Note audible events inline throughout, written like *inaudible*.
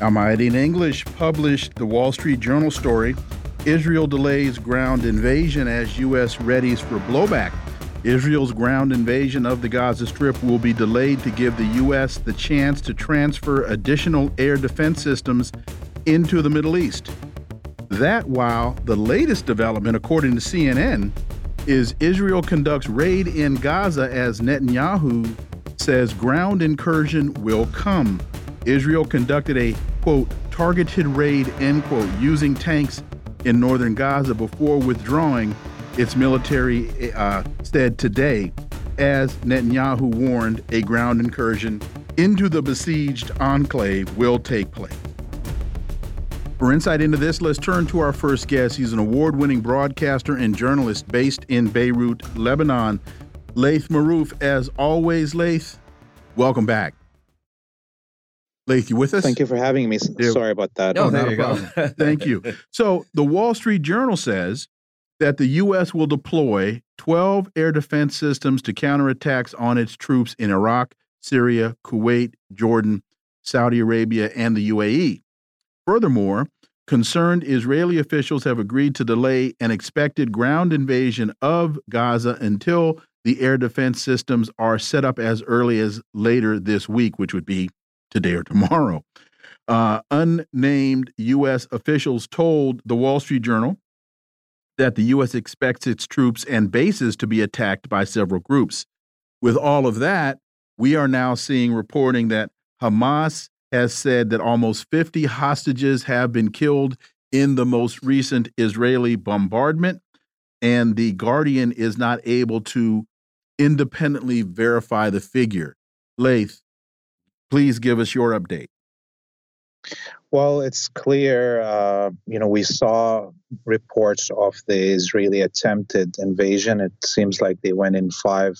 Al Mayadeen English published the Wall Street Journal story Israel delays ground invasion as U.S. readies for blowback. Israel's ground invasion of the Gaza Strip will be delayed to give the U.S. the chance to transfer additional air defense systems into the Middle East. That while the latest development, according to CNN, is Israel conducts raid in Gaza as Netanyahu says ground incursion will come. Israel conducted a, quote, targeted raid, end quote, using tanks in northern Gaza before withdrawing its military, uh, said today, as Netanyahu warned a ground incursion into the besieged enclave will take place. For insight into this, let's turn to our first guest. He's an award winning broadcaster and journalist based in Beirut, Lebanon. Laith Marouf, as always, Laith, welcome back. Laith, you with us? Thank you for having me. Yeah. Sorry about that. Oh, there you go. *laughs* Thank you. So, the Wall Street Journal says that the U.S. will deploy 12 air defense systems to counter attacks on its troops in Iraq, Syria, Kuwait, Jordan, Saudi Arabia, and the UAE. Furthermore, concerned Israeli officials have agreed to delay an expected ground invasion of Gaza until the air defense systems are set up as early as later this week, which would be today or tomorrow. Uh, unnamed U.S. officials told the Wall Street Journal that the U.S. expects its troops and bases to be attacked by several groups. With all of that, we are now seeing reporting that Hamas has said that almost 50 hostages have been killed in the most recent Israeli bombardment, and The Guardian is not able to independently verify the figure. Laith, Please give us your update. Well, it's clear, uh, you know, we saw reports of the Israeli attempted invasion. It seems like they went in five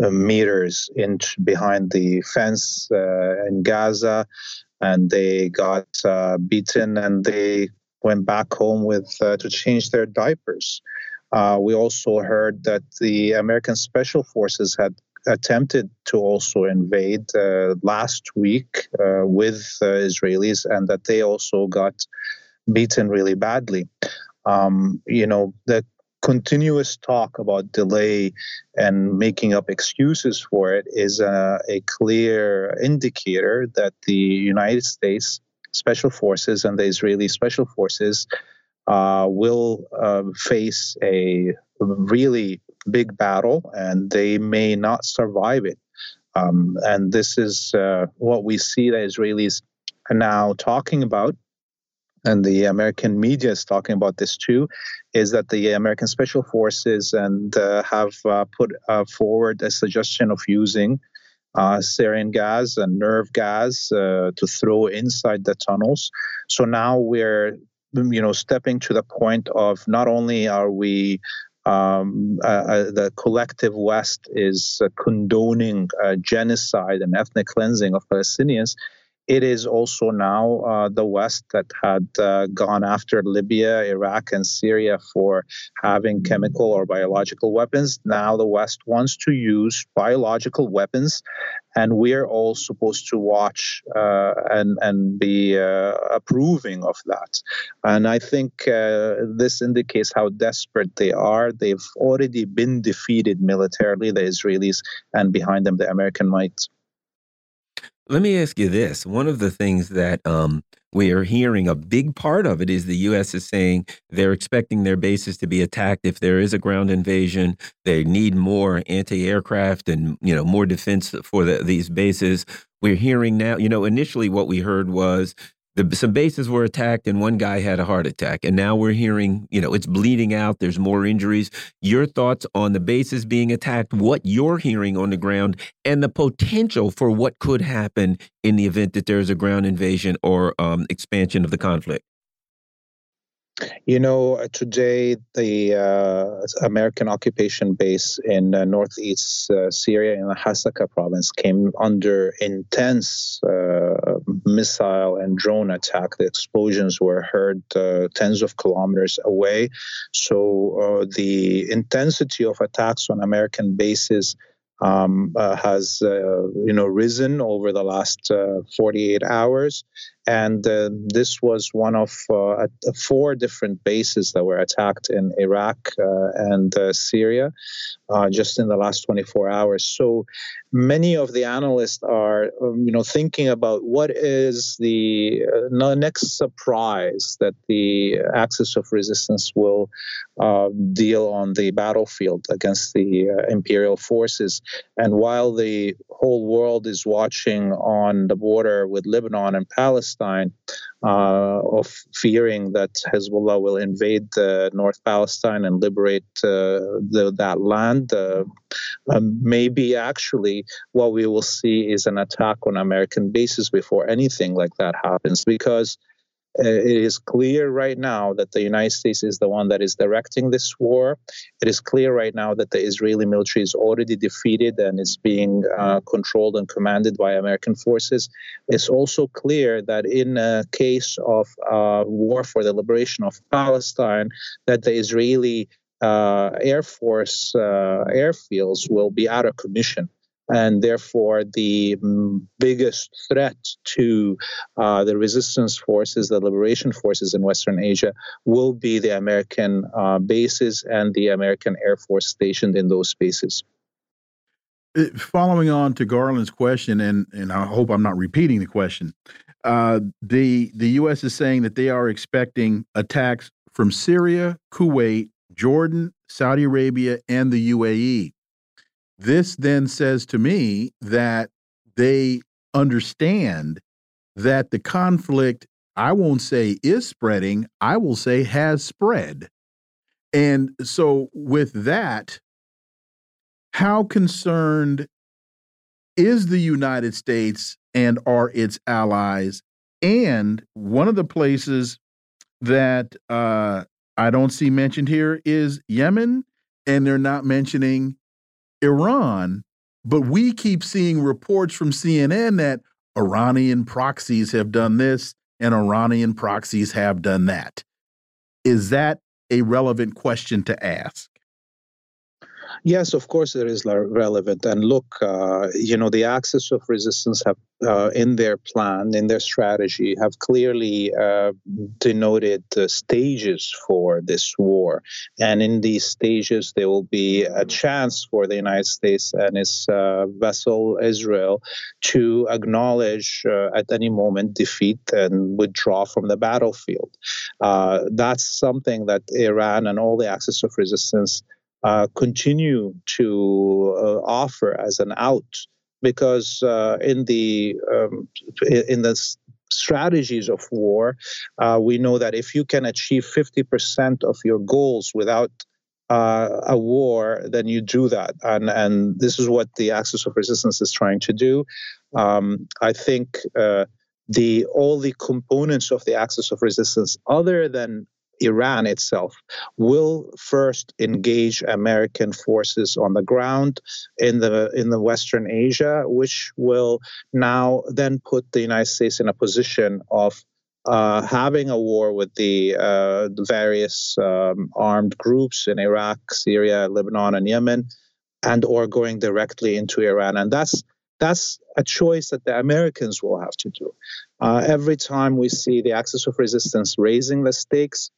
uh, meters inch behind the fence uh, in Gaza and they got uh, beaten and they went back home with uh, to change their diapers. Uh, we also heard that the American Special Forces had attempted to also invade uh, last week uh, with uh, Israelis, and that they also got beaten really badly. Um, you know, the continuous talk about delay and making up excuses for it is a, a clear indicator that the United States Special Forces and the Israeli Special Forces uh, will uh, face a really big battle and they may not survive it. Um, and this is uh, what we see the Israelis are now talking about. And the American media is talking about this too, is that the American Special Forces and uh, have uh, put uh, forward a suggestion of using uh, sarin gas and nerve gas uh, to throw inside the tunnels. So now we're you know stepping to the point of not only are we um, uh, uh, the collective West is uh, condoning uh, genocide and ethnic cleansing of Palestinians, it is also now uh, the West that had uh, gone after Libya, Iraq, and Syria for having chemical or biological weapons. Now the West wants to use biological weapons, and we're all supposed to watch uh, and and be uh, approving of that. And I think uh, this indicates how desperate they are. They've already been defeated militarily, the Israelis, and behind them the American might. Let me ask you this. One of the things that um, we are hearing, a big part of it is the U.S. is saying they're expecting their bases to be attacked if there is a ground invasion. They need more anti-aircraft and you know more defense for the, these bases. We're hearing now, you know, initially what we heard was the, some bases were attacked and one guy had a heart attack. And now we're hearing, you know, it's bleeding out. There's more injuries. Your thoughts on the bases being attacked, what you're hearing on the ground, and the potential for what could happen in the event that there's a ground invasion or um, expansion of the conflict. You know, uh, today the uh, American occupation base in uh, northeast uh, Syria in the Hasaka province came under intense uh, missile and drone attack. The explosions were heard uh, tens of kilometers away. So the intensity of attacks on American bases um, uh, has uh, you know risen over the last uh, 48 hours, and uh, this was one of uh, four different bases that were attacked in Iraq uh, and Syria just in the last 24 hours. So many of the analysts are um, you know thinking about what is the next surprise that the axis of resistance will deal on the battlefield against the imperial forces. And while the whole world is watching on the border with Lebanon and Palestine, uh, of fearing that Hezbollah will invade uh, North Palestine and liberate uh, the, that land. Uh, um, maybe actually what we will see is an attack on American bases before anything like that happens, because it is clear right now that the United States is the one that is directing this war. It is clear right now that the Israeli military is already defeated and is being uh, controlled and commanded by American forces. It's also clear that in a case of uh, war for the liberation of Palestine, that the Israeli uh, Air Force uh, airfields will be out of commission and therefore the mm, biggest threat to uh, the resistance forces, the liberation forces in Western Asia, will be the American uh, bases and the American Air Force stationed in those spaces. Uh, following on to Garland's question, and and I hope I'm not repeating the question. Uh, the the U.S. is saying that they are expecting attacks from Syria, Kuwait, Jordan, Saudi Arabia, and the UAE. This then says to me that they understand that the conflict, I won't say is spreading, I will say has spread. And so, with that, how concerned is the United States and are its allies? And one of the places that uh, I don't see mentioned here is Yemen, and they're not mentioning Iran, but we keep seeing reports from CNN that Iranian proxies have done this and Iranian proxies have done that. Is that a relevant question to ask? Yes, of course it is relevant. And look, uh, you know, the axis of resistance have uh, in their plan, in their strategy, have clearly uh, denoted the stages for this war. And in these stages, there will be a chance for the United States and its uh, vassal Israel to acknowledge uh, at any moment defeat and withdraw from the battlefield. Uh, that's something that Iran and all the axis of resistance uh, continue to uh, offer as an out because uh, in the um, in the strategies of war, uh, we know that if you can achieve 50% of your goals without uh, a war, then you do that, and and this is what the axis of resistance is trying to do. Um, I think uh, the all the components of the axis of resistance, other than Iran itself will first engage American forces on the ground in the in the Western Asia, which will now then put the United States in a position of uh, having a war with the, uh, the various um, armed groups in Iraq, Syria, Lebanon, and Yemen, and or going directly into Iran, and that's that's a choice that the Americans will have to do. Uh, every time we see the axis of resistance raising the stakes,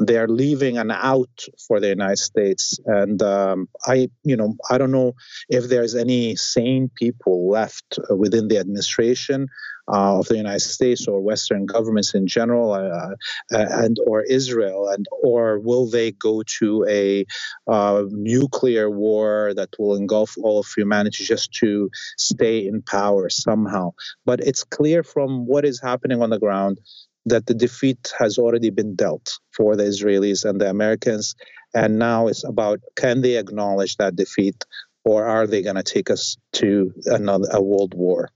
they are leaving an out for the United States. And um, I, you know, I don't know if there's any sane people left within the administration uh, of the United States or Western governments in general, uh, uh, and or Israel, and or will they go to a uh, nuclear war that will engulf all of humanity just to stay in power somehow? But it's clear from what is happening on the ground that the defeat has already been dealt for the Israelis and the Americans. And now it's about can they acknowledge that defeat or are they going to take us to another a world war?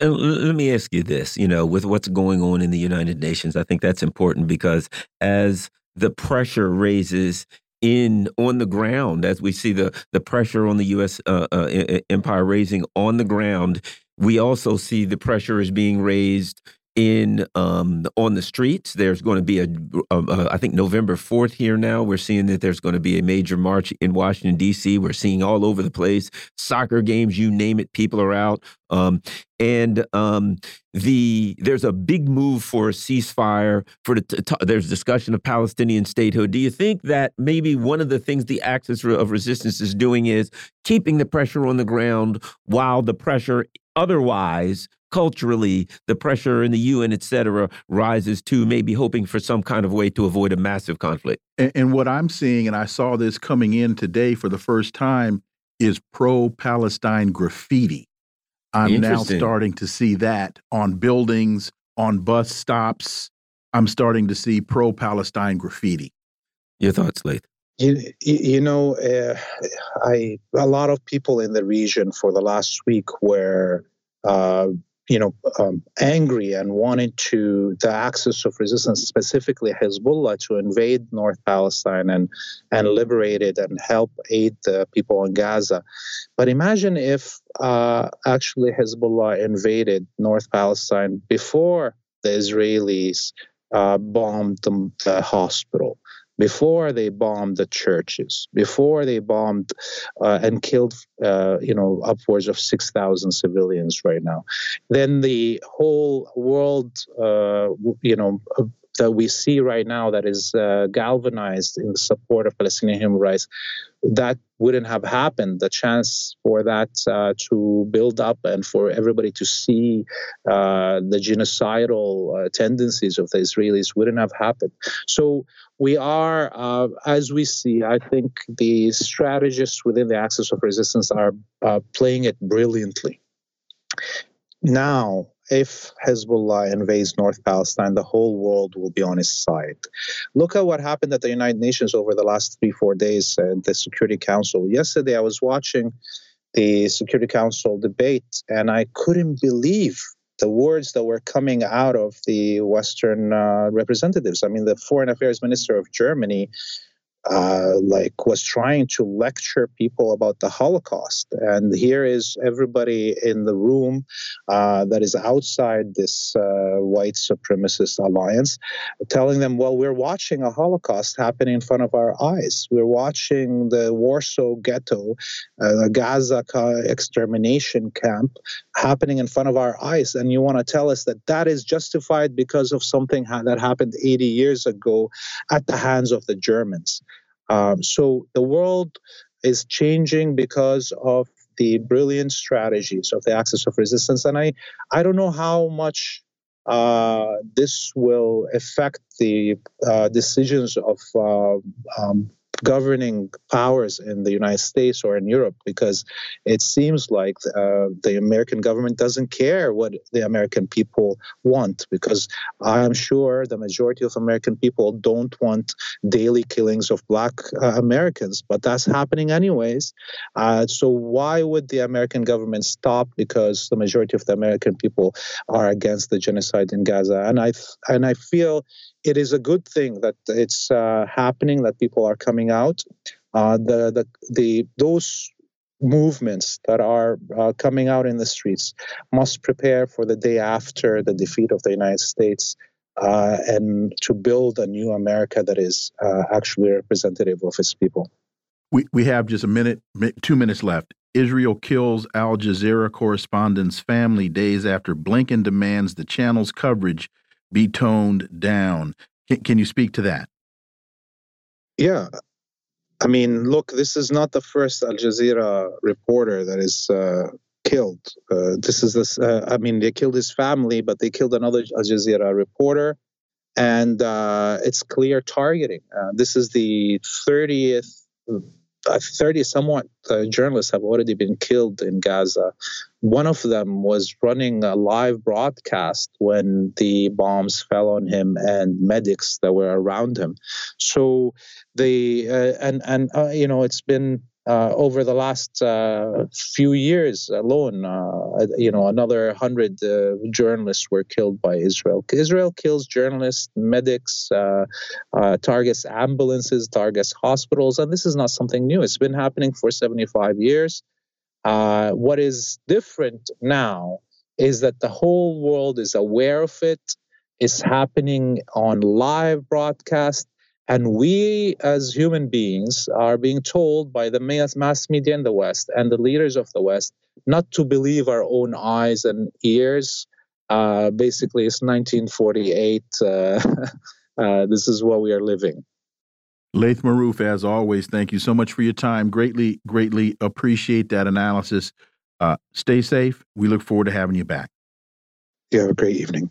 Let me ask you this, you know, with what's going on in the United Nations, I think that's important because as the pressure raises in on the ground, as we see the the pressure on the U.S. Uh, uh, empire raising on the ground, we also see the pressure is being raised in um, on the streets. There's going to be a, a, a, I think November 4th here now. We're seeing that there's going to be a major march in Washington D.C. We're seeing all over the place soccer games, you name it, people are out. Um, and um, the there's a big move for a ceasefire. For the there's discussion of Palestinian statehood. Do you think that maybe one of the things the axis of resistance is doing is keeping the pressure on the ground while the pressure otherwise culturally the pressure in the UN, et cetera, rises to maybe hoping for some kind of way to avoid a massive conflict. And, and what I'm seeing, and I saw this coming in today for the first time, is pro Palestine graffiti. I'm now starting to see that on buildings, on bus stops. I'm starting to see pro Palestine graffiti. Your thoughts, Laith? You, you know, uh, I a lot of people in the region for the last week were uh, you know, um, angry and wanted to the axis of resistance, specifically Hezbollah, to invade North Palestine and and liberate it and help aid the people in Gaza. But imagine if uh, actually Hezbollah invaded North Palestine before the Israelis uh, bombed the, the hospital before they bombed the churches, before they bombed uh, and killed, uh, you know, upwards of 6,000 civilians right now, then the whole world, uh, you know, that we see right now that is uh, galvanized in support of Palestinian human rights, that wouldn't have happened. The chance for that uh, to build up and for everybody to see uh, the genocidal uh, tendencies of the Israelis wouldn't have happened. So we are, uh, as we see, I think the strategists within the axis of resistance are uh, playing it brilliantly. Now, if Hezbollah invades North Palestine, the whole world will be on his side. Look at what happened at the United Nations over the last three, four days at the Security Council. Yesterday, I was watching the Security Council debate, and I couldn't believe the words that were coming out of the Western uh, representatives. I mean, the Foreign Affairs Minister of Germany uh, like was trying to lecture people about the Holocaust. And here is everybody in the room uh, that is outside this uh, white supremacist alliance, telling them, "Well, we're watching a Holocaust happen in front of our eyes. We're watching the Warsaw Ghetto, uh, the Gaza extermination camp happening in front of our eyes, and you want to tell us that that is justified because of something ha- that happened 80 years ago at the hands of the Germans." Um, so the world is changing because of the brilliant strategies of the axis of resistance, and I I don't know how much uh, this will affect the uh, decisions of uh, um, governing powers in the United States or in Europe because it seems like uh, the American government doesn't care what the American people want because I'm sure the majority of American people don't want daily killings of black uh, Americans, but that's happening anyways. Uh, so why would the American government stop because the majority of the American people are against the genocide in Gaza? And I and I feel it is a good thing that it's uh, happening, that people are coming out. Uh, the, the, the, those movements that are uh, coming out in the streets must prepare for the day after the defeat of the United States uh, and to build a new America that is uh, actually representative of its people. We, we have just a minute, two minutes left. Israel kills Al Jazeera correspondent's family days after Blinken demands the channel's coverage be toned down. Can, can you speak to that? Yeah. I mean, look, this is not the first Al Jazeera reporter that is uh, killed. Uh, this is this. Uh, I mean, they killed his family, but they killed another Al Jazeera reporter, and uh, it's clear targeting. Uh, this is the thirtieth 30 somewhat uh, journalists have already been killed in Gaza. One of them was running a live broadcast when the bombs fell on him and medics that were around him. So the uh, and and uh, you know it's been uh, over the last uh, few years alone, uh, you know, another hundred uh, journalists were killed by Israel. Israel kills journalists, medics, uh, uh, targets ambulances, targets hospitals, and this is not something new. It's been happening for 75 years. what is different now is that the whole world is aware of it. It's happening on live broadcast and we, as human beings, are being told by the mass, mass media in the West and the leaders of the West not to believe our own eyes and ears. Uh, basically, it's 1948. Uh, *laughs* uh, this is what we are living. Laith Marouf, as always, thank you so much for your time. Greatly, greatly appreciate that analysis. Uh, stay safe. We look forward to having you back. You have a great evening.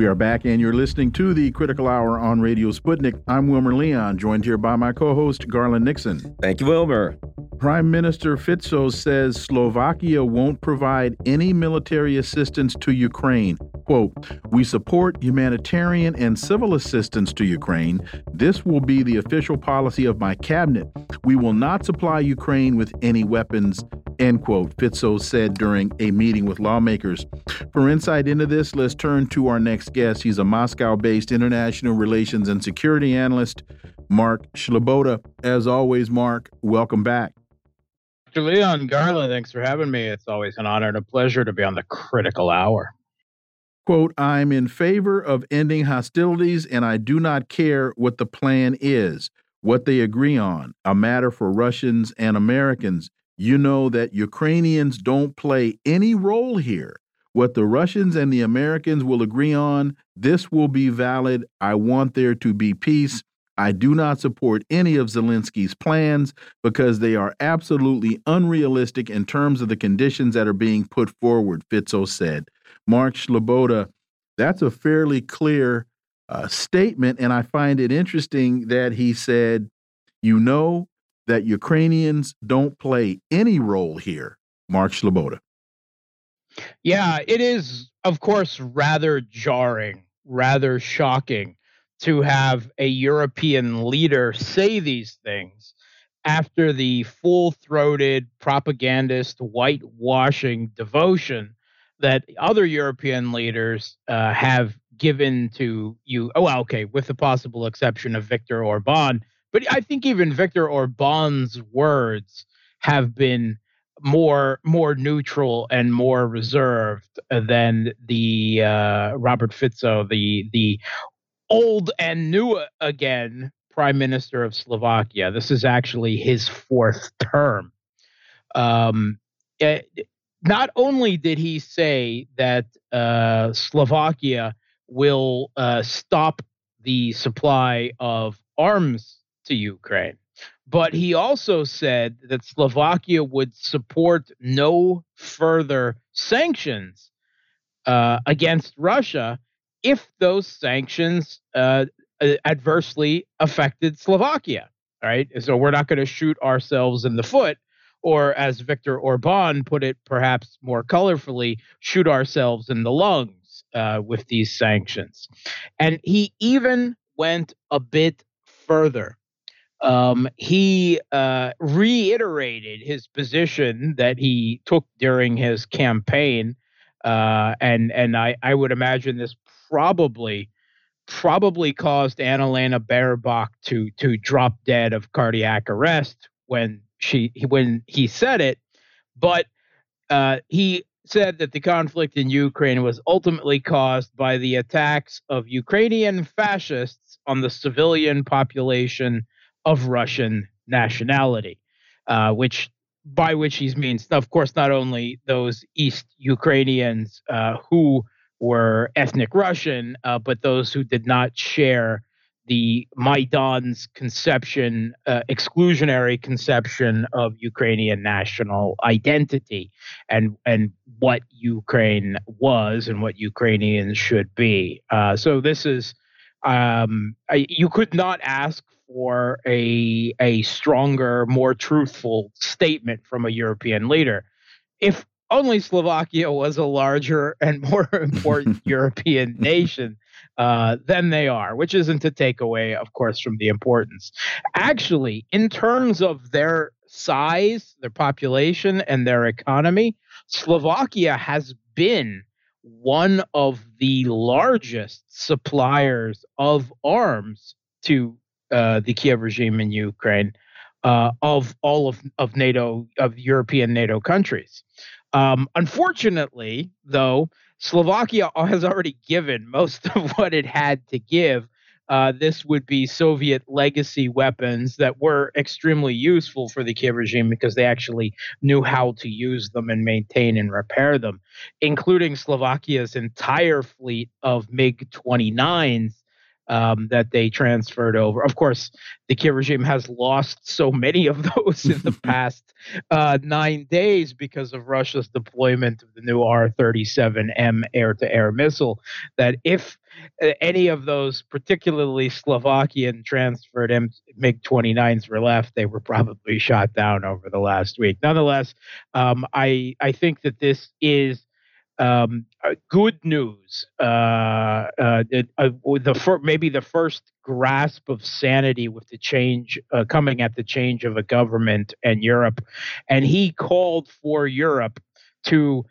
We are back, and you're listening to the Critical Hour on Radio Sputnik. I'm Wilmer Leon, joined here by my co host, Garland Nixon. Thank you, Wilmer. Prime Minister Fico says Slovakia won't provide any military assistance to Ukraine. Quote, We support humanitarian and civil assistance to Ukraine. This will be the official policy of my cabinet. We will not supply Ukraine with any weapons End quote, Fico said during a meeting with lawmakers. For insight into this, let's turn to our next guest. He's a Moscow based international relations and security analyst, Mark Sleboda. As always, Mark, welcome back. Dr. Leon Garland, thanks for having me. It's always an honor and a pleasure to be on the critical hour. Quote, I'm in favor of ending hostilities and I do not care what the plan is, what they agree on, a matter for Russians and Americans you know that Ukrainians don't play any role here. What the Russians and the Americans will agree on, this will be valid. I want there to be peace. I do not support any of Zelensky's plans because they are absolutely unrealistic in terms of the conditions that are being put forward, Fico said. Mark Sleboda, that's a fairly clear uh, statement, and I find it interesting that he said, you know, that Ukrainians don't play any role here, Mark Sleboda. Yeah, it is, of course, rather jarring, rather shocking to have a European leader say these things after the full throated propagandist whitewashing devotion that other European leaders uh, have given to you. Oh, okay, with the possible exception of Viktor Orban, but I think even Viktor Orban's words have been more more neutral and more reserved than the uh, Robert Fico, the the old and new again prime minister of Slovakia. This is actually his fourth term. Um, it, eh, not only did he say that uh, Slovakia will uh, stop the supply of arms to Ukraine. But he also said that Slovakia would support no further sanctions uh, against Russia if those sanctions uh, adversely affected Slovakia. Right. So we're not going to shoot ourselves in the foot, or as Viktor Orban put it, perhaps more colorfully, shoot ourselves in the lungs uh, with these sanctions. And he even went a bit further um, he uh, reiterated his position that he took during his campaign, uh, and and I, I would imagine this probably probably caused Annalena Baerbock to to drop dead of cardiac arrest when she when he said it, but uh, he said that the conflict in Ukraine was ultimately caused by the attacks of Ukrainian fascists on the civilian population of Russian nationality. uh, which by which he means, of course, not only those East Ukrainians uh, who were ethnic Russian, uh, but those who did not share the Maidan's conception, uh, exclusionary conception of Ukrainian national identity and and what Ukraine was and what Ukrainians should be. Uh, so this is um, I, you could not ask for a a stronger, more truthful statement from a European leader. If only Slovakia was a larger and *laughs* more important *laughs* European nation uh, than they are, which isn't to take away, of course, from the importance. Actually, in terms of their size, their population, and their economy, Slovakia has been one of the largest suppliers of arms to uh, the Kiev regime in Ukraine uh, of all of, of NATO, of European NATO countries. Um, unfortunately, though, Slovakia has already given most *laughs* of what it had to give. Uh, this would be Soviet legacy weapons that were extremely useful for the Kiev regime because they actually knew how to use them and maintain and repair them, including Slovakia's entire fleet of MiG 29s um, that they transferred over. Of course, the Kiev regime has lost so many of *laughs* those in the *laughs* past uh, nine days because of Russia's deployment of the new R 37M air to air missile. That if uh, any of those, particularly Slovakian transferred MiG 29s, were left, they were probably shot down over the last week. Nonetheless, um, I, I think that this is um, uh, good news. Uh, uh, uh, the fir- maybe the first grasp of sanity with the change coming at the change of a government and Europe, and he called for Europe to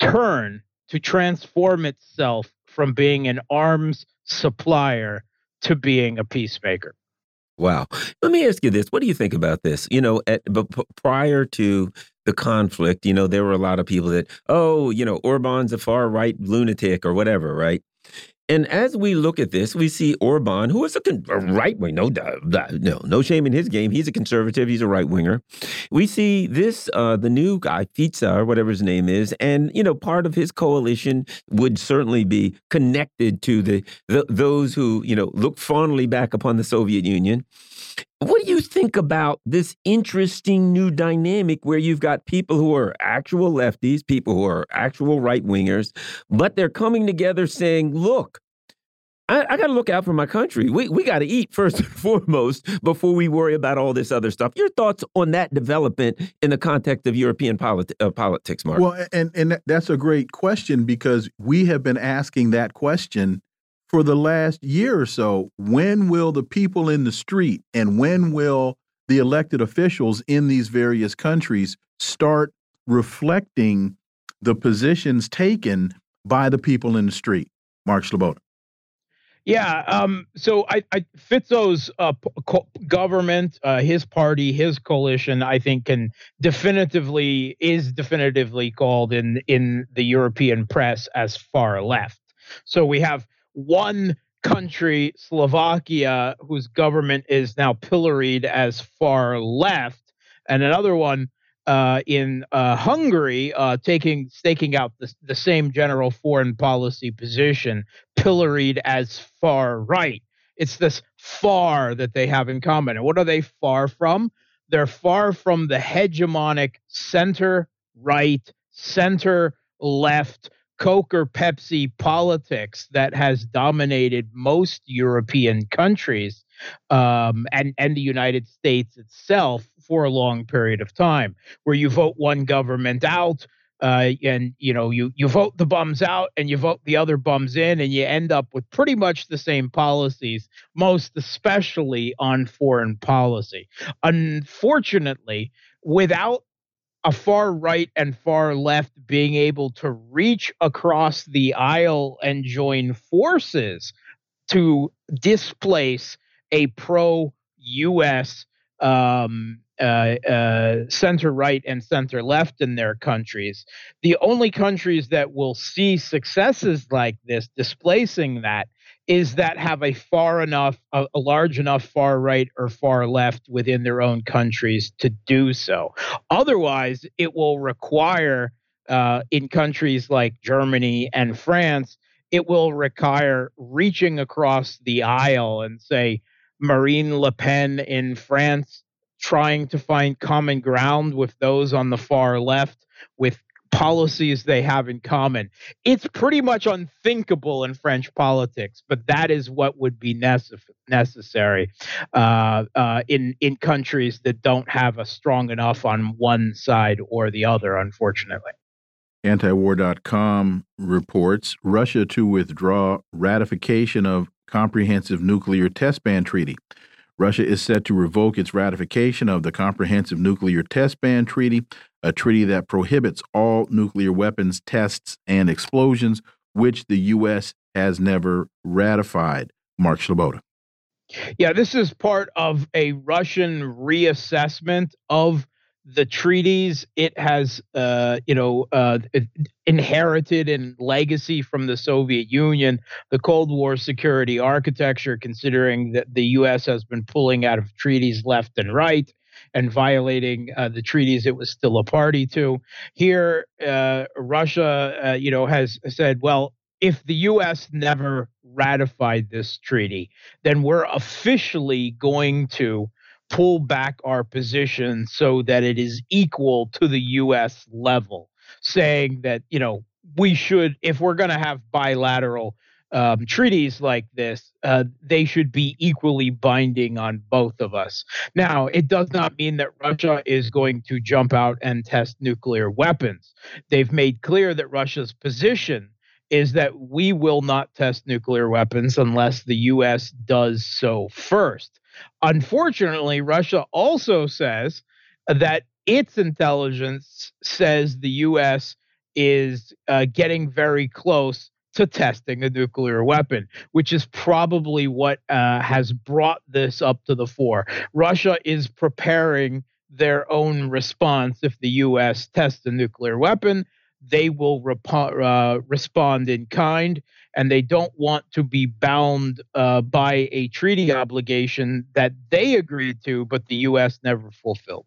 turn to transform itself from being an arms supplier to being a peacemaker. Wow. Let me ask you this. What do you think about this? You know, at, but prior to the conflict, you know, there were a lot of people that, oh, you know, Orban's a far right lunatic or whatever, right? And as we look at this, we see Orban, who is a, a right wing, no, no, no shame in his game. He's a conservative. He's a right winger. We see this, uh, the new guy, Fico, or whatever his name is, and you know, part of his coalition would certainly be connected to the, the those who you know look fondly back upon the Soviet Union. What do you think about this interesting new dynamic where you've got people who are actual lefties, people who are actual right wingers, but they're coming together saying, look, I, I got to look out for my country. We, we got to eat first *laughs* and foremost before we worry about all this other stuff. Your thoughts on that development in the context of European politi uh, politics, Mark? Well, and, and that's a great question because we have been asking that question for the last year or so. When will the people in the street and when will the elected officials in these various countries start reflecting the positions taken by the people in the street? Mark Sleboda. Yeah. Um, so I, I Fico's uh, government, uh, his party, his coalition, I think, can definitively is definitively called in in the European press as far left. So we have one country, Slovakia, whose government is now pilloried as far left, and another one uh, in uh, Hungary uh, taking staking out the, the same general foreign policy position, pilloried as far right. It's this far that they have in common. And what are they far from? They're far from the hegemonic center right, center left Coke or Pepsi politics that has dominated most European countries um, and and the United States itself for a long period of time, where you vote one government out. Uh, and you know you you vote the bums out and you vote the other bums in and you end up with pretty much the same policies most especially on foreign policy unfortunately without a far right and far left being able to reach across the aisle and join forces to displace a pro US um, uh, uh, center right and center left in their countries. The only countries that will see successes like this displacing that is that have a far enough, a, a, large enough far right or far left within their own countries to do so. Otherwise, it will require uh, in countries like Germany and France, it will require reaching across the aisle and say Marine Le Pen in France trying to find common ground with those on the far left with policies they have in common. It's pretty much unthinkable in French politics, but that is what would be necess- necessary uh, uh, in in countries that don't have a strong enough on one side or the other. Unfortunately. Antiwar.com reports Russia to withdraw ratification of Comprehensive Nuclear Test Ban Treaty. Russia is set to revoke its ratification of the Comprehensive Nuclear Test Ban Treaty, a treaty that prohibits all nuclear weapons tests and explosions, which the U.S. has never ratified. Mark Sleboda. Yeah, this is part of a Russian reassessment of the treaties it has uh, you know uh, inherited in legacy from the Soviet Union, the Cold War security architecture, considering that the U.S. has been pulling out of treaties left and right and violating uh, the treaties it was still a party to. Here, uh, Russia, uh, you know, has said, well, if the U.S. never ratified this treaty, then we're officially going to pull back our position so that it is equal to the US level, saying that, you know, we should, if we're going to have bilateral um, treaties like this, uh, they should be equally binding on both of us. Now, it does not mean that Russia is going to jump out and test nuclear weapons. They've made clear that Russia's position is that we will not test nuclear weapons unless the U.S. does so first. Unfortunately, Russia also says that its intelligence says the U.S. is uh, getting very close to testing a nuclear weapon, which is probably what uh, has brought this up to the fore. Russia is preparing their own response if the U.S. tests a nuclear weapon they will rep- uh, respond in kind, and they don't want to be bound uh, by a treaty obligation that they agreed to, but the U.S. never fulfilled.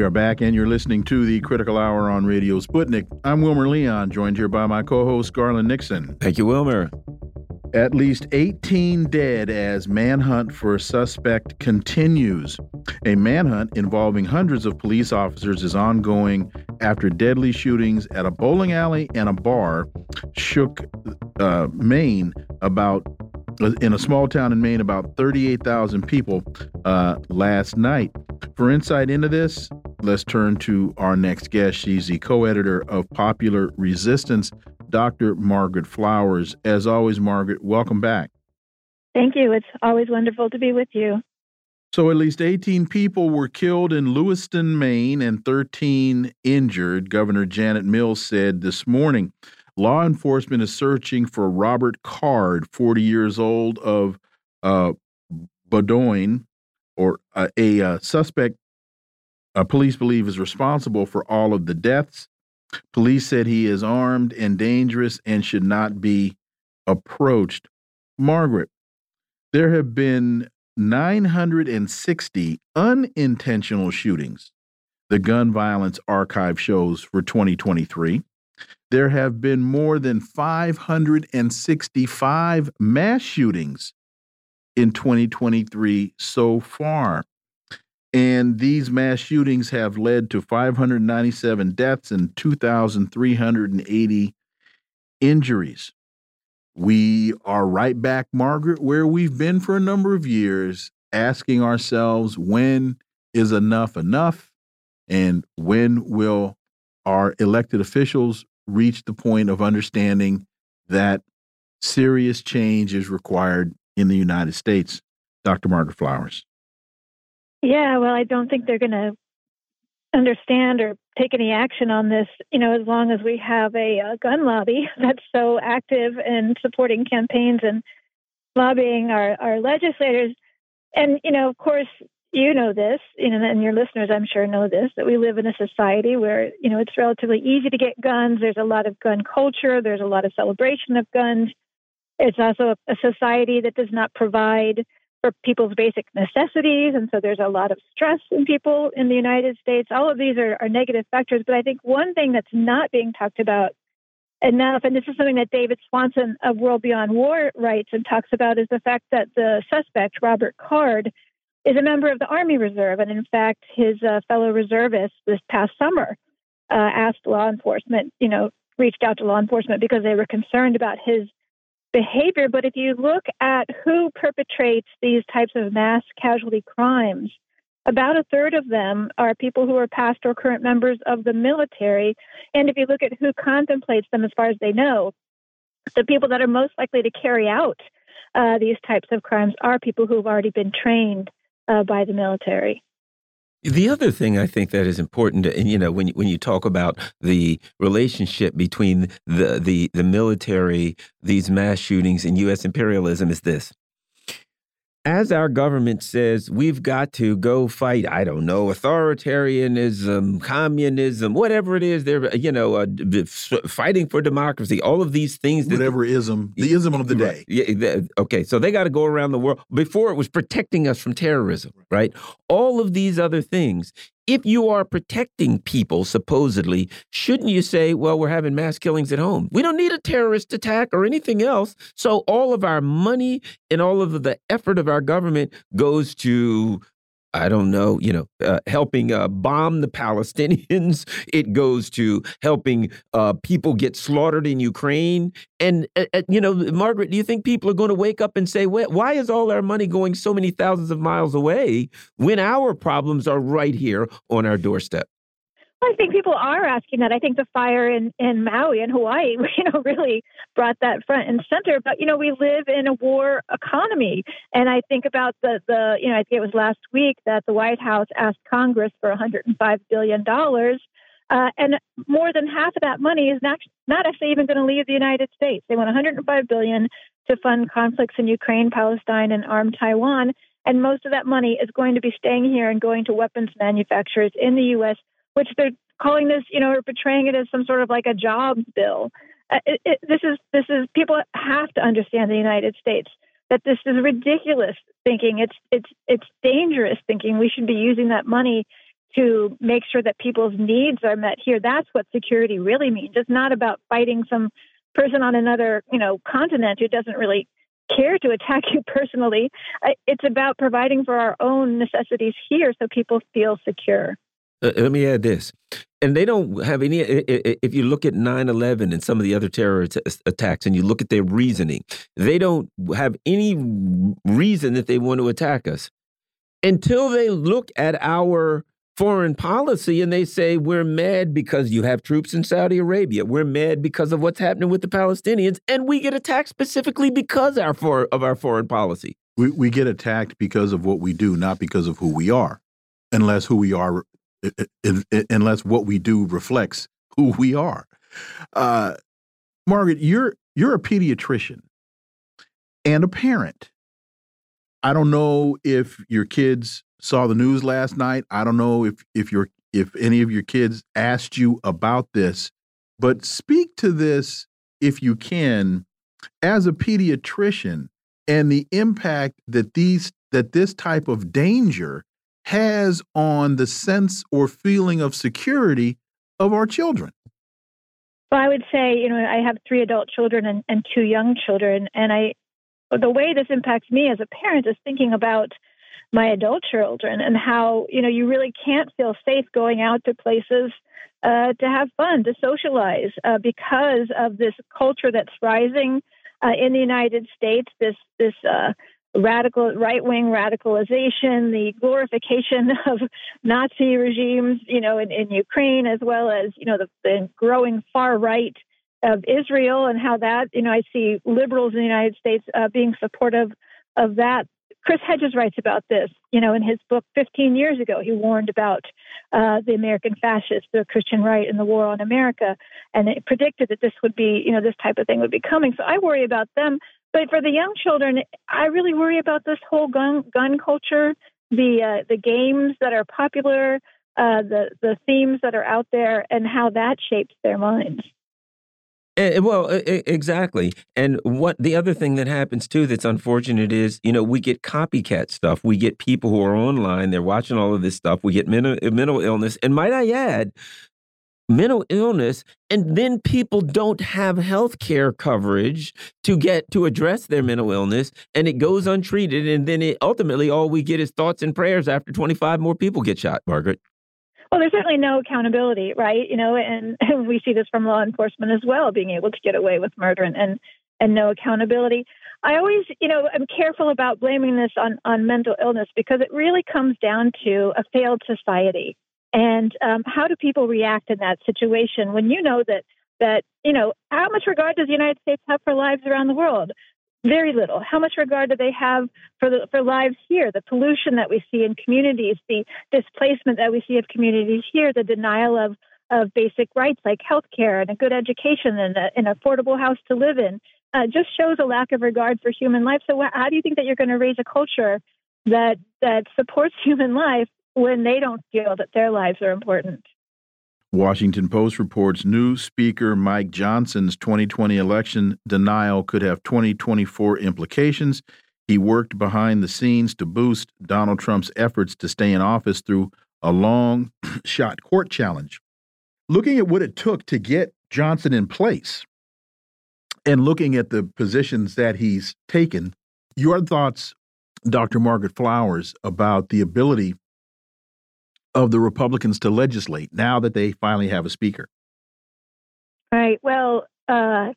We are back, and you're listening to the Critical Hour on Radio Sputnik. I'm Wilmer Leon, joined here by my co host, Garland Nixon. Thank you, Wilmer. At least 18 dead as manhunt for a suspect continues. A manhunt involving hundreds of police officers is ongoing after deadly shootings at a bowling alley and a bar shook uh, Maine about in a small town in Maine, about 38,000 people uh, last night. For insight into this, let's turn to our next guest. She's the co editor of Popular Resistance, Dr. Margaret Flowers. As always, Margaret, welcome back. Thank you. It's always wonderful to be with you. So, at least 18 people were killed in Lewiston, Maine, and 13 injured, Governor Janet Mills said this morning. Law enforcement is searching for Robert Card, 40 years old, of uh, Bowdoin, or uh, a uh, suspect uh, police believe is responsible for all of the deaths. Police said he is armed and dangerous and should not be approached. Margaret, there have been 960 unintentional shootings, the Gun Violence Archive shows for 2023 there have been more than 565 mass shootings in 2023 so far. And these mass shootings have led to 597 deaths and 2,380 injuries. We are right back, Margaret, where we've been for a number of years, asking ourselves when is enough enough? And when will our elected officials reach the point of understanding that serious change is required in the United States? Dr. Margaret Flowers. Yeah, well, I don't think they're going to understand or take any action on this, you know, as long as we have a, a gun lobby *laughs* that's so active in supporting campaigns and lobbying our, our legislators. And, you know, of course, you know this, you know, and your listeners, I'm sure, know this, that we live in a society where, you know, it's relatively easy to get guns. There's a lot of gun culture. There's a lot of celebration of guns. It's also a, a society that does not provide for people's basic necessities. And so there's a lot of stress in people in the United States. All of these are, are negative factors. But I think one thing that's not being talked about enough, and this is something that David Swanson of World Beyond War writes and talks about, is the fact that the suspect, Robert Card, is a member of the Army Reserve. And in fact, his uh, fellow reservists this past summer uh, asked law enforcement, you know, reached out to law enforcement because they were concerned about his behavior. But if you look at who perpetrates these types of mass casualty crimes, about a third of them are people who are past or current members of the military. And if you look at who contemplates them as far as they know, the people that are most likely to carry out uh, these types of crimes are people who have already been trained uh, by the military. The other thing I think that is important, and you know, when you, when you talk about the relationship between the the the military, these mass shootings, and U.S. imperialism, is this: as our government says we've got to go fight i don't know authoritarianism communism whatever it is they're you know uh, fighting for democracy all of these things whatever ism the ism of the day. Yeah, okay so they got to go around the world. Before it was protecting us from terrorism right? All of these other things if you are protecting people, supposedly, shouldn't you say, well, we're having mass killings at home? We don't need a terrorist attack or anything else. So all of our money and all of the effort of our government goes to I don't know, you know, uh, helping uh, bomb the Palestinians. *laughs* It goes to helping uh, people get slaughtered in Ukraine. And, uh, uh, you know, Margaret, do you think people are going to wake up and say, why is all our money going so many thousands of miles away when our problems are right here on our doorstep? I think people are asking that. I think the fire in, in Maui and Hawaii, *laughs* you know, really brought that front and center. But you know, we live in a war economy, and I think about the the you know, I think it was last week that the White House asked Congress for 105 billion dollars, uh, and more than half of that money is not not actually even going to leave the United States. They want 105 billion to fund conflicts in Ukraine, Palestine, and arm Taiwan. And most of that money is going to be staying here and going to weapons manufacturers in the U.S which they're calling this, you know, or portraying it as some sort of like a jobs bill. Uh, it, it, this is this is people have to understand the United States that this is ridiculous thinking. It's it's it's dangerous thinking. We should be using that money to make sure that people's needs are met here. That's what security really means. It's not about fighting some person on another, you know, continent who doesn't really care to attack *laughs* you personally. It's about providing for our own necessities here so people feel secure. Uh, let me add this. And they don't have any. If you look at 9 11 and some of the other terror attacks and you look at their reasoning, they don't have any reason that they want to attack us until they look at our foreign policy and they say, We're mad because you have troops in Saudi Arabia. We're mad because of what's happening with the Palestinians. And we get attacked specifically because our for, of our foreign policy. We, we get attacked because of what we do, not because of who we are unless who we are unless what we do reflects who we are. Uh, Margaret, you're you're a pediatrician and a parent. I don't know if your kids saw the news last night. I don't know if if your if any of your kids asked you about this, but speak to this if you can as a pediatrician and the impact that these that this type of danger has on the sense or feeling of security of our children? Well, I would say, you know, I have three adult children and, and two young children, and I, the way this impacts me as a parent is thinking about my adult children and how, you know, you really can't feel safe going out to places uh, to have fun, to socialize, uh, because of this culture that's rising uh, in the United States. This this uh, radical right wing radicalization, the glorification *laughs* of Nazi regimes, you know, in, in Ukraine, as well as you know the, the growing far right of Israel and how that you know I see liberals in the United States uh, being supportive of that. Chris Hedges writes about this, you know, in his book 15 years ago. He warned about uh, the American fascists, the Christian right, and the war on America, and it predicted that this would be, you know, this type of thing would be coming. So I worry about them but for the young children, I really worry about this whole gun gun culture, the uh, the games that are popular, uh, the the themes that are out there, and how that shapes their minds. Uh, well, uh, exactly. And what the other thing that happens too that's unfortunate is, you know, we get copycat stuff. We get people who are online, they're watching all of this stuff. We get mental, mental illness. And might I add, mental illness and then people don't have health care coverage to get to address their mental illness and it goes untreated and then it ultimately all we get is thoughts and prayers after 25 more people get shot margaret. Well there's certainly no accountability right? You know and, *laughs* we see this from law enforcement as well being able to get away with murder and and, and no accountability. I always, you know, I'm careful about blaming this on, on mental illness because it really comes down to a failed society and um, how do people react in that situation when you know that that you know how much regard does the United States have for lives around the world? Very little. How much regard do they have for the for lives here? The pollution that we see in communities, the displacement that we see of communities here, the denial of of basic rights like health care and a good education and a, an affordable house to live in, uh, just shows a lack of regard for human life. So, how do you think that you're going to raise a culture that that supports *laughs* human life when they don't feel that their lives are important. Washington Post reports new Speaker Mike Johnson's 2020 election denial could have 2024 implications. He worked behind the scenes to boost Donald Trump's efforts to stay in office through a long *clears throat* shot court challenge. Looking at what it took to get Johnson in place and looking at the positions that he's taken, your thoughts, Dr. Margaret Flowers, about the ability of the Republicans to legislate now that they finally have a speaker? Right. Well, uh,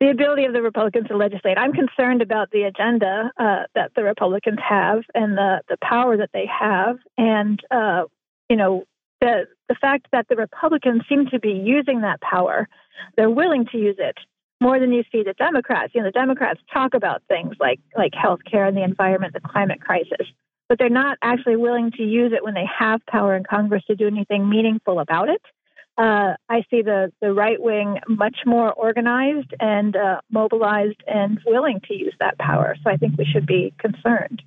the ability of the Republicans to legislate. I'm concerned about the agenda uh, that the Republicans have and the, the power that they have. And, uh, you know, the, the fact that the Republicans seem to be using that power, they're willing to use it more than you see the Democrats. You know, the Democrats talk about things like, like health care and the environment, the climate crisis but they're not actually willing to use it when they have power in Congress to do anything meaningful about it. Uh, I see the, the right wing much more organized and uh, mobilized and willing to use that power. So I think we should be concerned.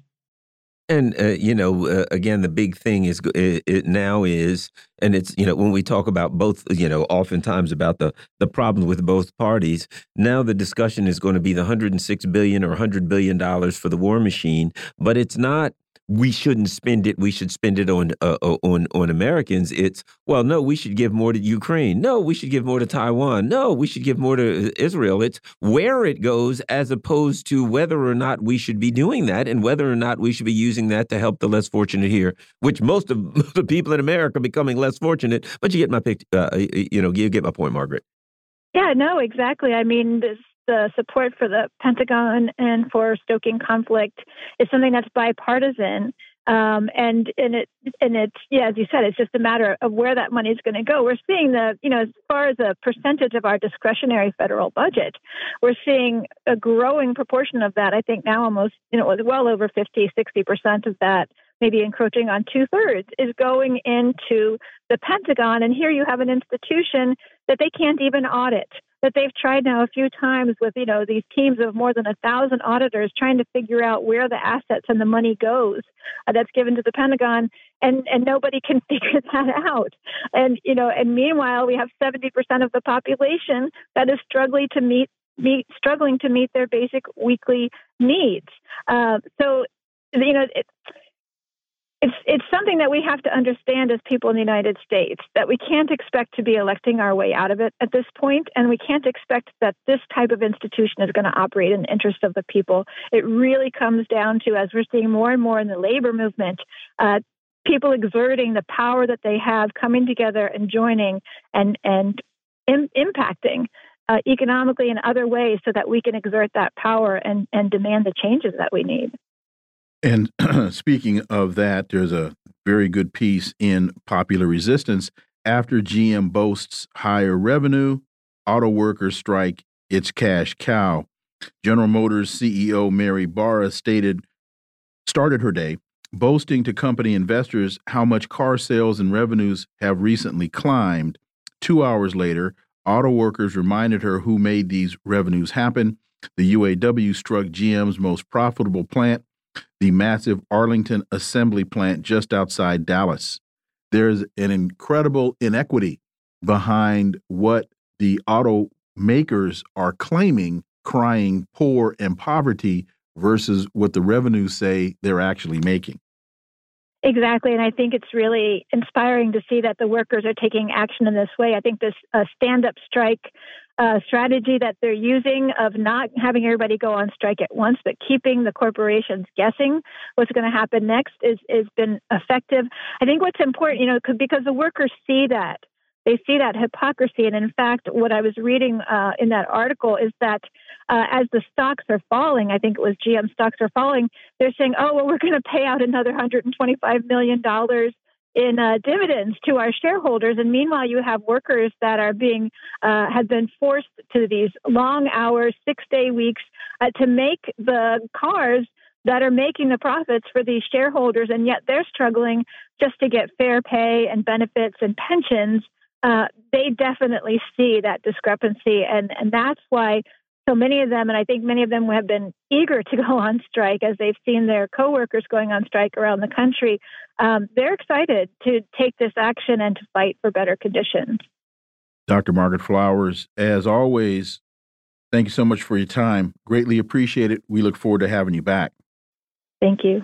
And uh, you know, uh, again, the big thing is it, it, now is, and it's you know when we talk about both, you know, oftentimes about the the problem with both parties. Now the discussion is going to be the 106 billion or 100 billion dollars for the war machine, but it's not we shouldn't spend it. We should spend it on uh, on on Americans. It's well, no, we should give more to Ukraine. No, we should give more to Taiwan. No, we should give more to uh, Israel. It's where it goes, as opposed to whether or not we should be doing that, and whether or not we should be using that to help the less fortunate here. Which most of *laughs* the people in America are becoming less fortunate. But you get my pic. Uh, you know, you get my point, Margaret. Yeah, no, exactly. I mean, the support for the Pentagon and for stoking conflict is something that's bipartisan. Um, and and it and it's yeah, as you said, it's just a matter of where that money is going to go. We're seeing the you know as far as a percentage of our discretionary federal budget, we're seeing a growing proportion of that. I think now almost you know well over 50, 60 percent of that maybe encroaching on two thirds, is going into the Pentagon. And here you have an institution that they can't even audit that they've tried now a few times with you know these teams of more than a thousand auditors trying to figure out where the assets and the money goes uh, that's given to the Pentagon, and and nobody can *laughs* figure that out. And you know, and meanwhile, we have seventy percent of the population that is struggling to meet meet struggling to meet their basic weekly needs. Uh, so you know. It, it's it's something that we have to understand as people in the United States that we can't expect to be electing our way out of it at this point, and we can't expect that this type of institution is going to operate in the interest of the people. It really comes down to, as we're seeing more and more in the labor movement, uh, people exerting the power that they have, coming together and joining and and in, impacting uh, economically in other ways so that we can exert that power and, and demand the changes that we need. And *clears throat* speaking of that, there's a very good piece in Popular Resistance. After GM boasts higher revenue, auto workers strike its cash cow. General Motors CEO Mary Barra stated, started her day boasting to company investors how much car sales and revenues have recently climbed. Two hours later, auto workers reminded her who made these revenues happen. The UAW struck GM's most profitable plant, the massive Arlington assembly plant just outside Dallas. There's an incredible inequity behind what the automakers are claiming, crying poor and poverty, versus what the revenues say they're actually making. Exactly, and I think it's really inspiring to see that the workers are taking action in this way. I think this uh, stand-up strike uh, strategy that they're using of not having everybody go on strike at once, but keeping the corporations guessing what's going to happen next is has been effective. I think what's important, you know, because the workers see that they see that hypocrisy. And in fact, what I was reading uh, in that article is that uh, as the stocks are falling, I think it was GM stocks are falling, they're saying, oh, well, we're going to pay out another $125 million in uh, dividends to our shareholders. And meanwhile, you have workers that are being, uh, have been forced to these long hours, six day weeks uh, to make the cars that are making the profits for these shareholders, and yet they're struggling just to get fair pay and benefits and pensions uh, they definitely see that discrepancy, and and that's why so many of them, and I think many of them have been eager to *laughs* go on strike as they've seen their coworkers going on strike around the country. Um, they're excited to take this action and to fight for better conditions. Dr. Margaret Flowers, as always, thank you so much for your time. Greatly appreciate it. We look forward to having you back. Thank you.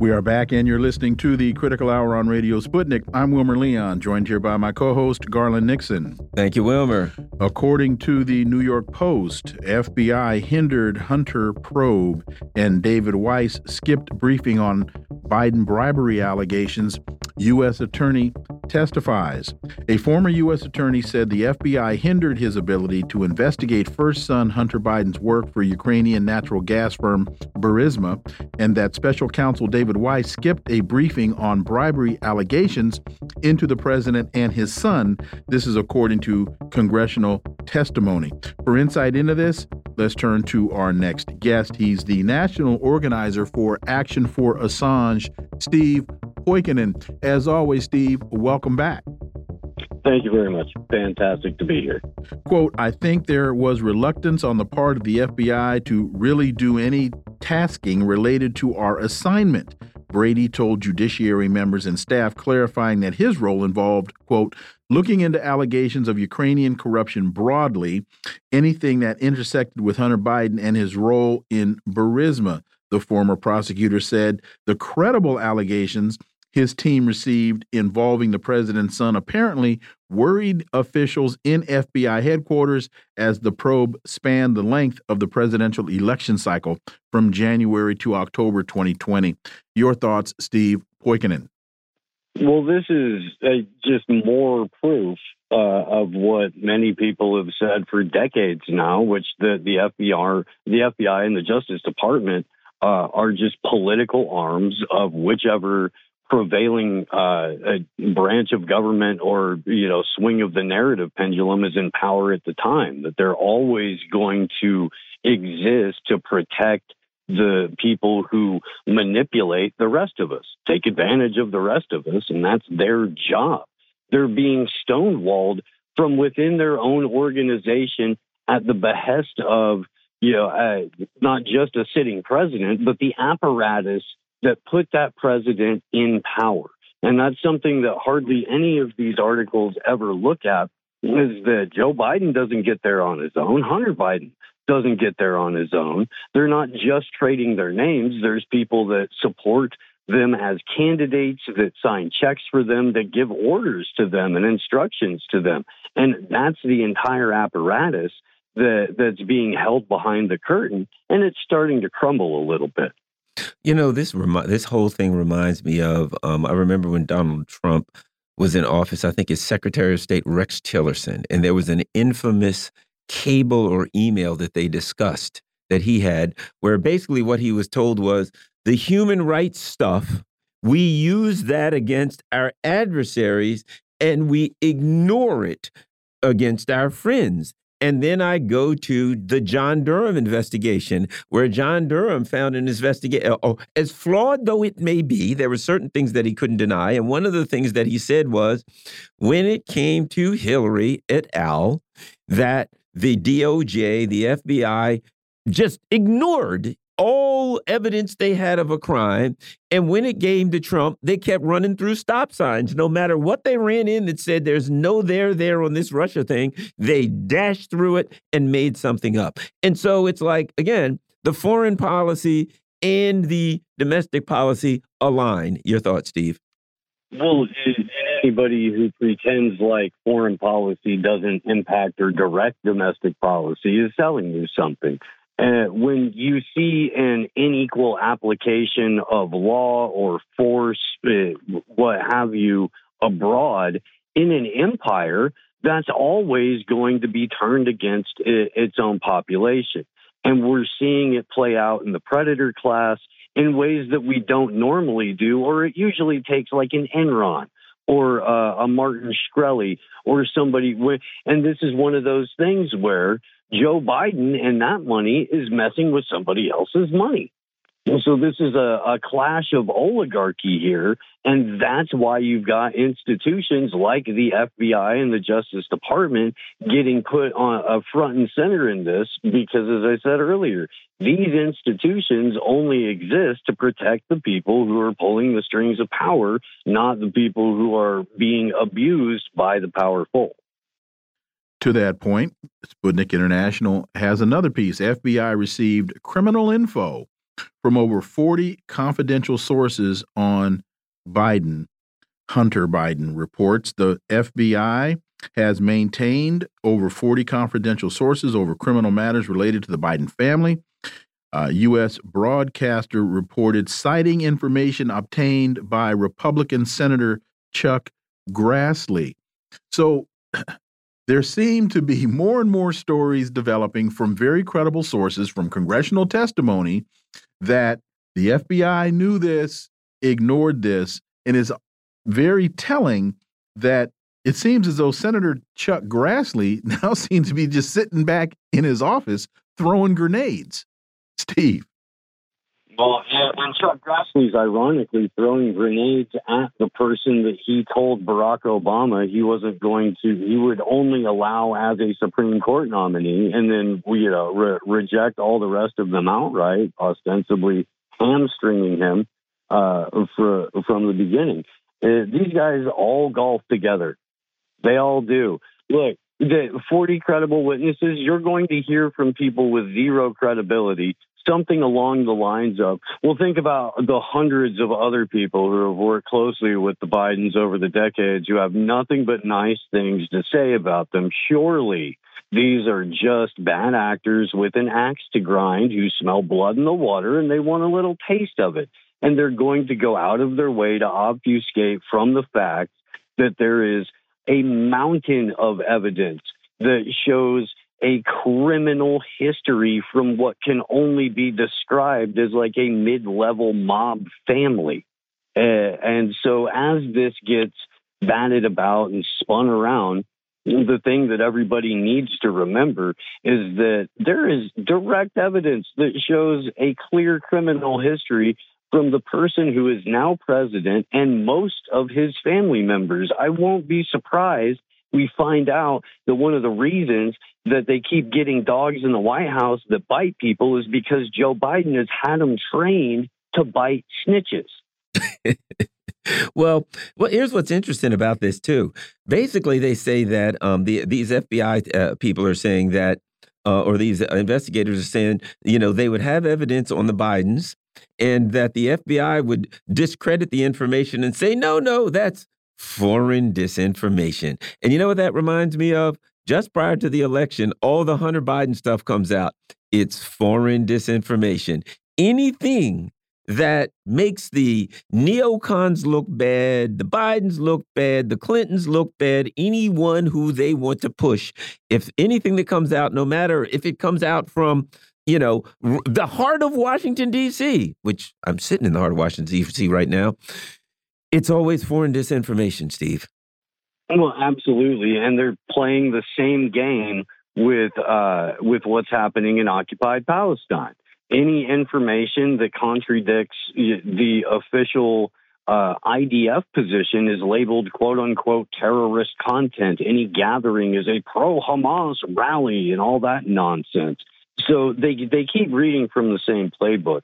We are back, and you're listening to the Critical Hour on Radio Sputnik. I'm Wilmer Leon, joined here by my co host, Garland Nixon. Thank you, Wilmer. According to the New York Post, FBI hindered Hunter probe, and David Weiss skipped briefing on Biden bribery allegations. U.S. Attorney testifies. A former U.S. Attorney said the FBI hindered his ability to investigate first son Hunter Biden's work for Ukrainian natural gas firm Burisma, and that special counsel David Weiss skipped a briefing on bribery allegations into the president and his son. This is according to congressional testimony. For insight into this, let's turn to our next guest. He's the national organizer for Action for Assange, Steve Poikonen. As always, Steve, welcome back. Thank you very much. Fantastic to be here. Quote I think there was reluctance on the part of the FBI to really do any tasking related to our assignment. Brady told judiciary members and staff, clarifying that his role involved, quote, looking into allegations of Ukrainian corruption broadly, anything that intersected with Hunter Biden and his role in Burisma. The former prosecutor said the credible allegations his team received involving the president's son apparently worried officials in FBI headquarters as the probe spanned the length of the presidential election cycle from January to October 2020. Your thoughts, Steve Poikonen? Well, this is just more proof uh, of what many people have said for decades now, which the, the FBI, the FBI and the Justice Department uh, are just political arms of whichever prevailing uh, branch of government or you know swing of the narrative pendulum is in power at the time that they're always going to exist to protect the people who manipulate the rest of us take advantage of the rest of us and that's their job. They're being stonewalled from within their own organization at the behest of you know uh, not just a sitting president but the apparatus that put that president in power. And that's something that hardly any of these articles ever look at is that Joe Biden doesn't get there on his own. Hunter Biden doesn't get there on his own. They're not just trading their names. There's people that support them as candidates that sign checks for them, that give orders to them and instructions to them. And that's the entire apparatus that, that's being held behind the curtain. And it's starting to crumble a little bit. You know, this this whole thing reminds me of um, I remember when Donald Trump was in office. I think his Secretary of State Rex Tillerson, and there was an infamous cable or email that they discussed that he had, where basically what he was told was the human rights stuff, we use that against our adversaries and we ignore it against our friends. And then I go to the John Durham investigation, where John Durham found an investigation. Uh, oh, as flawed though it may be, there were certain things that he couldn't deny. And one of the things that he said was when it came to Hillary et al., that the DOJ, the FBI just ignored all evidence they had of a crime. And when it came to Trump, they kept running through stop signs. No matter what they ran in that said there's no there there on this Russia thing, they dashed through it and made something up. And so it's like, again, the foreign policy and the domestic policy align. Your thoughts, Steve? Well, anybody who pretends like foreign policy doesn't impact or direct domestic policy is selling you something. Uh, when you see an unequal application of law or force, uh, what have you, abroad in an empire, that's always going to be turned against its own population. And we're seeing it play out in the predator class in ways that we don't normally do, or it usually takes like an Enron or uh, a Martin Shkreli or somebody. And this is one of those things where Joe Biden and that money is messing with somebody else's money. And So this is a, a, clash of oligarchy here, and that's why you've got institutions like the FBI and the Justice Department getting put on a front and center in this. Because, as I said earlier, these institutions only exist to protect the people who are pulling the strings of power, not the people who are being abused by the powerful. To that point, Sputnik International has another piece. FBI received criminal info from over 40 confidential sources on Biden. Hunter Biden reports the FBI has maintained over 40 confidential sources over criminal matters related to the Biden family. Uh, U.S. broadcaster reported citing information obtained by Republican Senator Chuck Grassley. So *clears throat* there seem to be more and more stories developing from very credible sources from congressional testimony that the FBI knew this, ignored this, and is very telling that it seems as though Senator Chuck Grassley *laughs* now seems to be just sitting back in his office throwing grenades. Steve. Well, and Chuck Grassley's ironically throwing grenades at the person that he told Barack Obama he wasn't going to, he would only allow as a Supreme Court nominee, and then you know re reject all the rest of them outright, ostensibly hamstringing him uh, for, from the beginning. Uh, these guys all golf together. They all do. Look, the 40 credible witnesses, you're going to hear from people with zero credibility something along the lines of, well, think about the hundreds of other people who have worked closely with the Bidens over the decades who have nothing but nice things to say about them. Surely these are just bad actors with an axe to grind who smell blood in the water and they want a little taste of it. And they're going to go out of their way to obfuscate from the fact that there is a mountain of evidence that shows a criminal history from what can only be described as like a mid level mob family. Uh, and so as this gets batted about and spun around, the thing that everybody needs to remember is that there is direct evidence that shows a clear criminal history from the person who is now president and most of his family members. I won't be surprised we find out that one of the reasons that they keep getting dogs in the White House that bite people is because Joe Biden has had them trained to bite snitches. *laughs* well, well, here's what's interesting about this too. Basically, they say that um, the these FBI uh, people are saying that, uh, or these investigators are saying, you know, they would have evidence on the Bidens, and that the FBI would discredit the information and say, no, no, that's foreign disinformation. And you know what that reminds me of? Just prior to the election, all the Hunter Biden stuff comes out. It's foreign disinformation. Anything that makes the neocons look bad, the Bidens look bad, the Clintons look bad, anyone who they want to push. If anything that comes out, no matter if it comes out from, you know, the heart of Washington, D.C., which I'm sitting in the heart of Washington, D.C. right now, it's always foreign disinformation, Steve. Well, absolutely. And they're playing the same game with uh, with what's happening in occupied Palestine any information that contradicts the official uh, IDF position is labeled quote unquote terrorist content. Any gathering is a pro Hamas rally and all that nonsense. So they, they keep reading from the same playbook.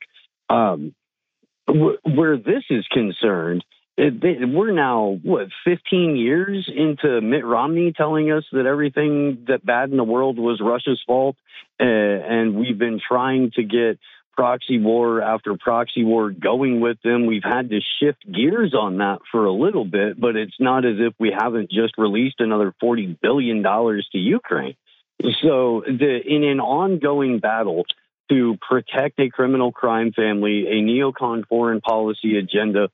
Um, where this is concerned, it, we're now what 15 years into Mitt Romney telling us that everything that bad in the world was Russia's fault, uh, and we've been trying to get proxy war after proxy war going with them. We've had to shift gears on that for a little bit, but it's not as if we haven't just released another $40 billion to Ukraine. So, the, in an ongoing battle to protect a criminal crime family, a neocon foreign policy agenda,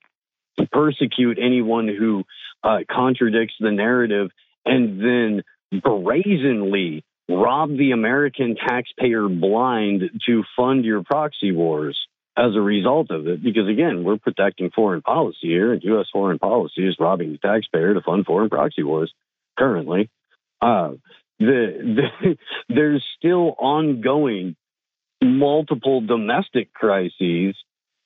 persecute anyone who uh, contradicts the narrative and then brazenly rob the American taxpayer blind to fund your proxy wars as a result of it. Because again, we're protecting foreign policy here, and U.S. foreign policy is robbing the taxpayer to fund foreign proxy wars currently. Uh, the, the, *laughs* there's still ongoing multiple domestic crises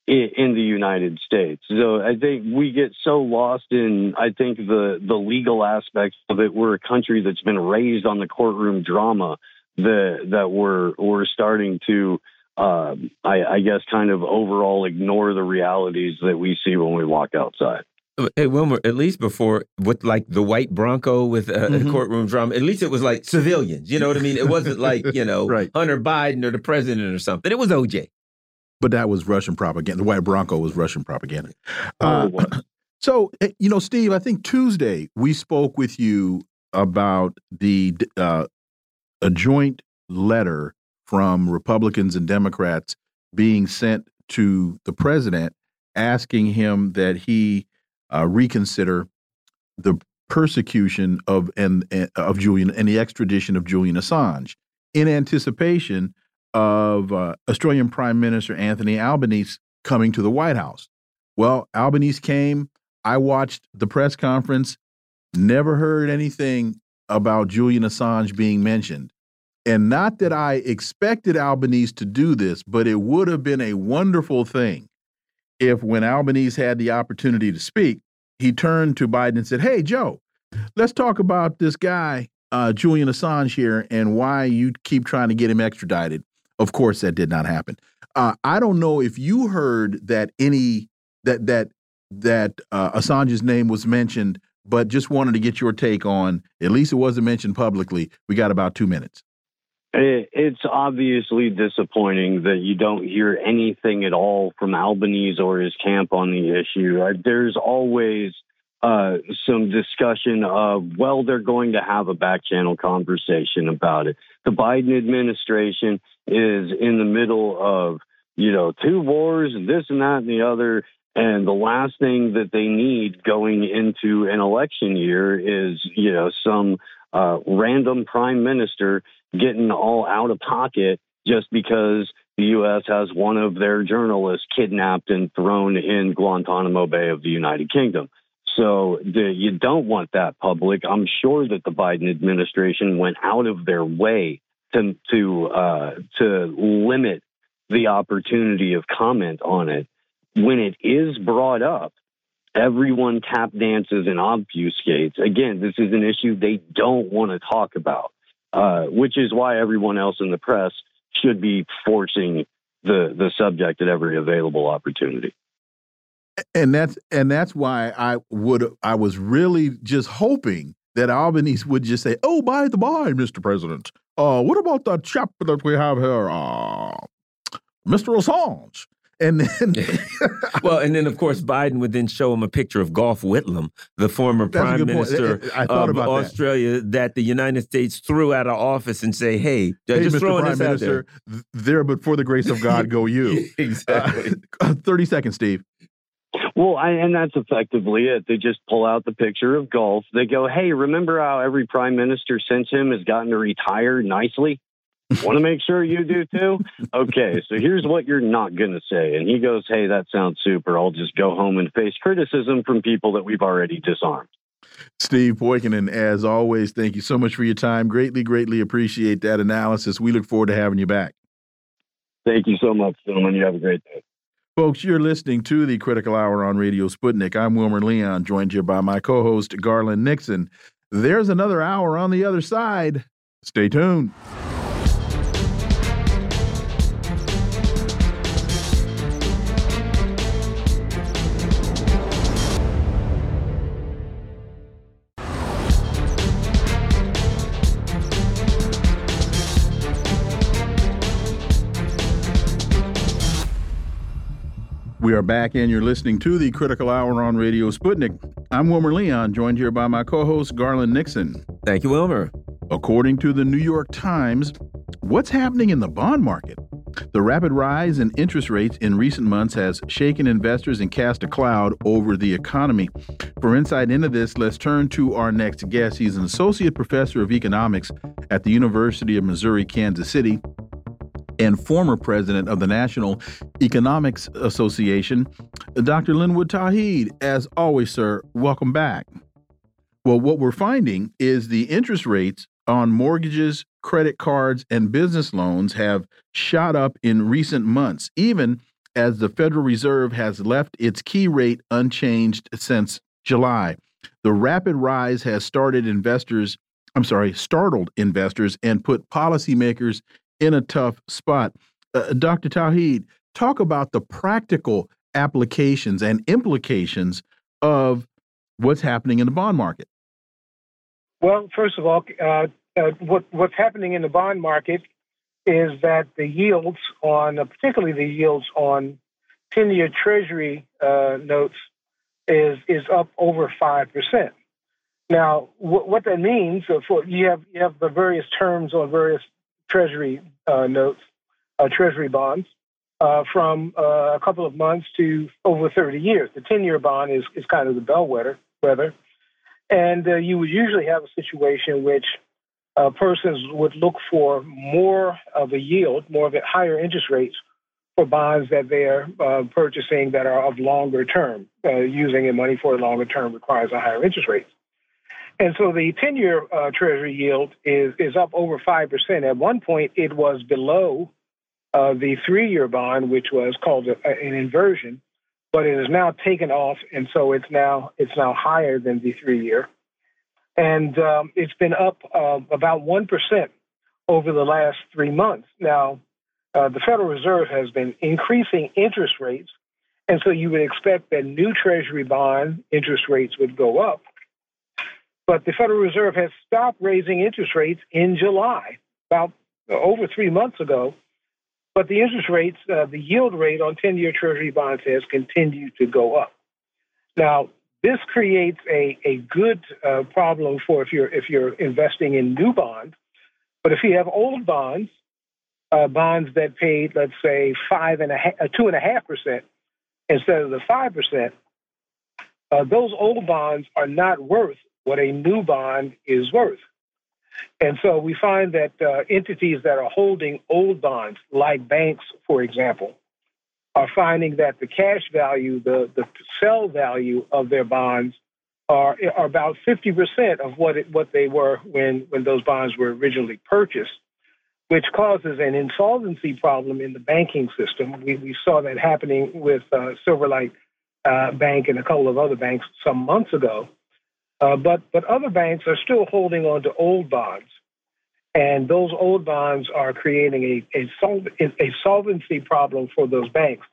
in the United States. So I think we get so lost in I think the the legal aspects of it. We're a country that's been raised on the courtroom drama that that we're we're starting to uh, I, I guess kind of overall ignore the realities that we see when we walk outside. Hey Wilmer, at least before with like the white Bronco with uh, mm -hmm. courtroom drama, at least it was like civilians. You know what I mean? It wasn't like you know *laughs* right. Hunter Biden or the president or something. It was OJ but that was Russian propaganda. The white Bronco was Russian propaganda. Uh, oh, *clears throat* so, eh, you know, Steve, I think Tuesday we spoke with you about the uh, a joint letter from Republicans and Democrats being sent to the president asking him that he uh, reconsider the persecution of and of Julian and the extradition of Julian Assange in anticipation of uh, Australian Prime Minister Anthony Albanese coming to the White House. Well, Albanese came. I watched the press conference, never heard anything about Julian Assange being mentioned. And not that I expected Albanese to do this, but it would have been a wonderful thing if, when Albanese had the opportunity to speak, he turned to Biden and said, Hey, Joe, let's talk about this guy, uh, Julian Assange here, and why you keep trying to get him extradited. Of course, that did not happen. Uh, I don't know if you heard that any that that that uh, Assange's name was mentioned, but just wanted to get your take on. At least it wasn't mentioned publicly. We got about two minutes. It's obviously disappointing that you don't hear anything at all from Albanese or his camp on the issue. There's always uh, some discussion of, well, they're going to have a back channel conversation about it. The Biden administration is in the middle of, you know, two wars, this and that and the other. And the last thing that they need going into an election year is, you know, some uh, random prime minister getting all out of pocket just because the U.S. has one of their journalists kidnapped and thrown in Guantanamo Bay of the United Kingdom. So the, you don't want that public. I'm sure that the Biden administration went out of their way to to uh, to limit the opportunity of comment on it. When it is brought up, everyone tap dances and obfuscates. Again, this is an issue they don't want to talk about, uh, which is why everyone else in the press should be forcing the the subject at every available opportunity. And that's and that's why I would I was really just hoping that Albanese would just say, "Oh, by the by, Mr. President, uh, what about that chap that we have here, uh, Mr. Assange?" And then, *laughs* *laughs* well, and then of course Biden would then show him a picture of Gough Whitlam, the former prime minister of Australia, that. that. the United States threw out of office, and say, "Hey, hey just Mr. throwing prime this minister, out there. there, but for the grace of God, go *laughs* you." exactly. Uh, Thirty seconds, Steve. Well, I, and that's effectively it. They just pull out the picture of Gough. They go, "Hey, remember how every prime minister since him has gotten to retire nicely? Want to make sure you do too? *laughs* Okay, so here's what you're not going to say." And he goes, "Hey, that sounds super. I'll just go home and face criticism from people that we've already disarmed." Steve Poikonen, as always, thank you so much for your time. Greatly, greatly appreciate that analysis. We look forward to having you back. Thank you so much, gentlemen. You have a great day. Folks, you're listening to the Critical Hour on Radio Sputnik. I'm Wilmer Leon, joined here by my co host, Garland Nixon. There's another hour on the other side. Stay tuned. We are back, and you're listening to the Critical Hour on Radio Sputnik. I'm Wilmer Leon, joined here by my co host, Garland Nixon. Thank you, Wilmer. According to the New York Times, what's happening in the bond market? The rapid rise in interest rates in recent months has shaken investors and cast a cloud over the economy. For insight into this, let's turn to our next guest. He's an associate professor of economics at the University of Missouri Kansas City and former president of the National Economics Association, Dr. Linwood Tauheed. As always, sir, welcome back. Well, what we're finding is the interest rates on mortgages, credit cards, and business loans have shot up in recent months, even as the Federal Reserve has left its key rate unchanged since July. The rapid rise has started investors, I'm sorry, startled investors and put policymakers in a tough spot. Uh, Dr. Tauheed, talk about the practical applications and implications of what's happening in the bond market. Well, first of all, uh, uh, what, what's happening in the bond market is that the yields on, uh, particularly the yields on 10-year Treasury uh, notes, is is up over five percent. Now, what that means uh, for you have you have the various terms on various Treasury uh, notes, uh, Treasury bonds, uh, from uh, a couple of months to over 30 years. The 10 year bond is, is kind of the bellwether, weather. And uh, you would usually have a situation in which uh, persons would look for more of a yield, more of a higher interest rates for bonds that they are purchasing that are of longer term. using money for a longer term requires a higher interest rate. And so the 10 year uh, Treasury yield is, is up over 5%. At one point, it was below uh, the three year bond, which was called a, an inversion, but it is now taken off. And so it's now, it's now higher than the three year. And um, it's been up uh, about 1% over the last three months. Now, uh, the Federal Reserve has been increasing interest rates. And so you would expect that new Treasury bond interest rates would go up. But the Federal Reserve has stopped raising interest rates in July, about over three months ago. But the interest rates, uh, the yield rate on 10 year Treasury bonds has continued to go up. Now, this creates a, a good uh, problem for if you're, if you're investing in new bonds. But if you have old bonds, uh, bonds that paid, let's say, five and a half, uh, two and a half percent instead of the five percent, uh, those old bonds are not worth what a new bond is worth. And so we find that uh, entities that are holding old bonds, like banks, for example, are finding that the cash value, the, the sell value of their bonds are, are about 50% of what, it, what they were when, when those bonds were originally purchased, which causes an insolvency problem in the banking system. We, we saw that happening with uh, Silverlight uh, Bank and a couple of other banks some months ago. Uh, but but other banks are still holding on to old bonds, and those old bonds are creating a a, sol- a solvency problem for those banks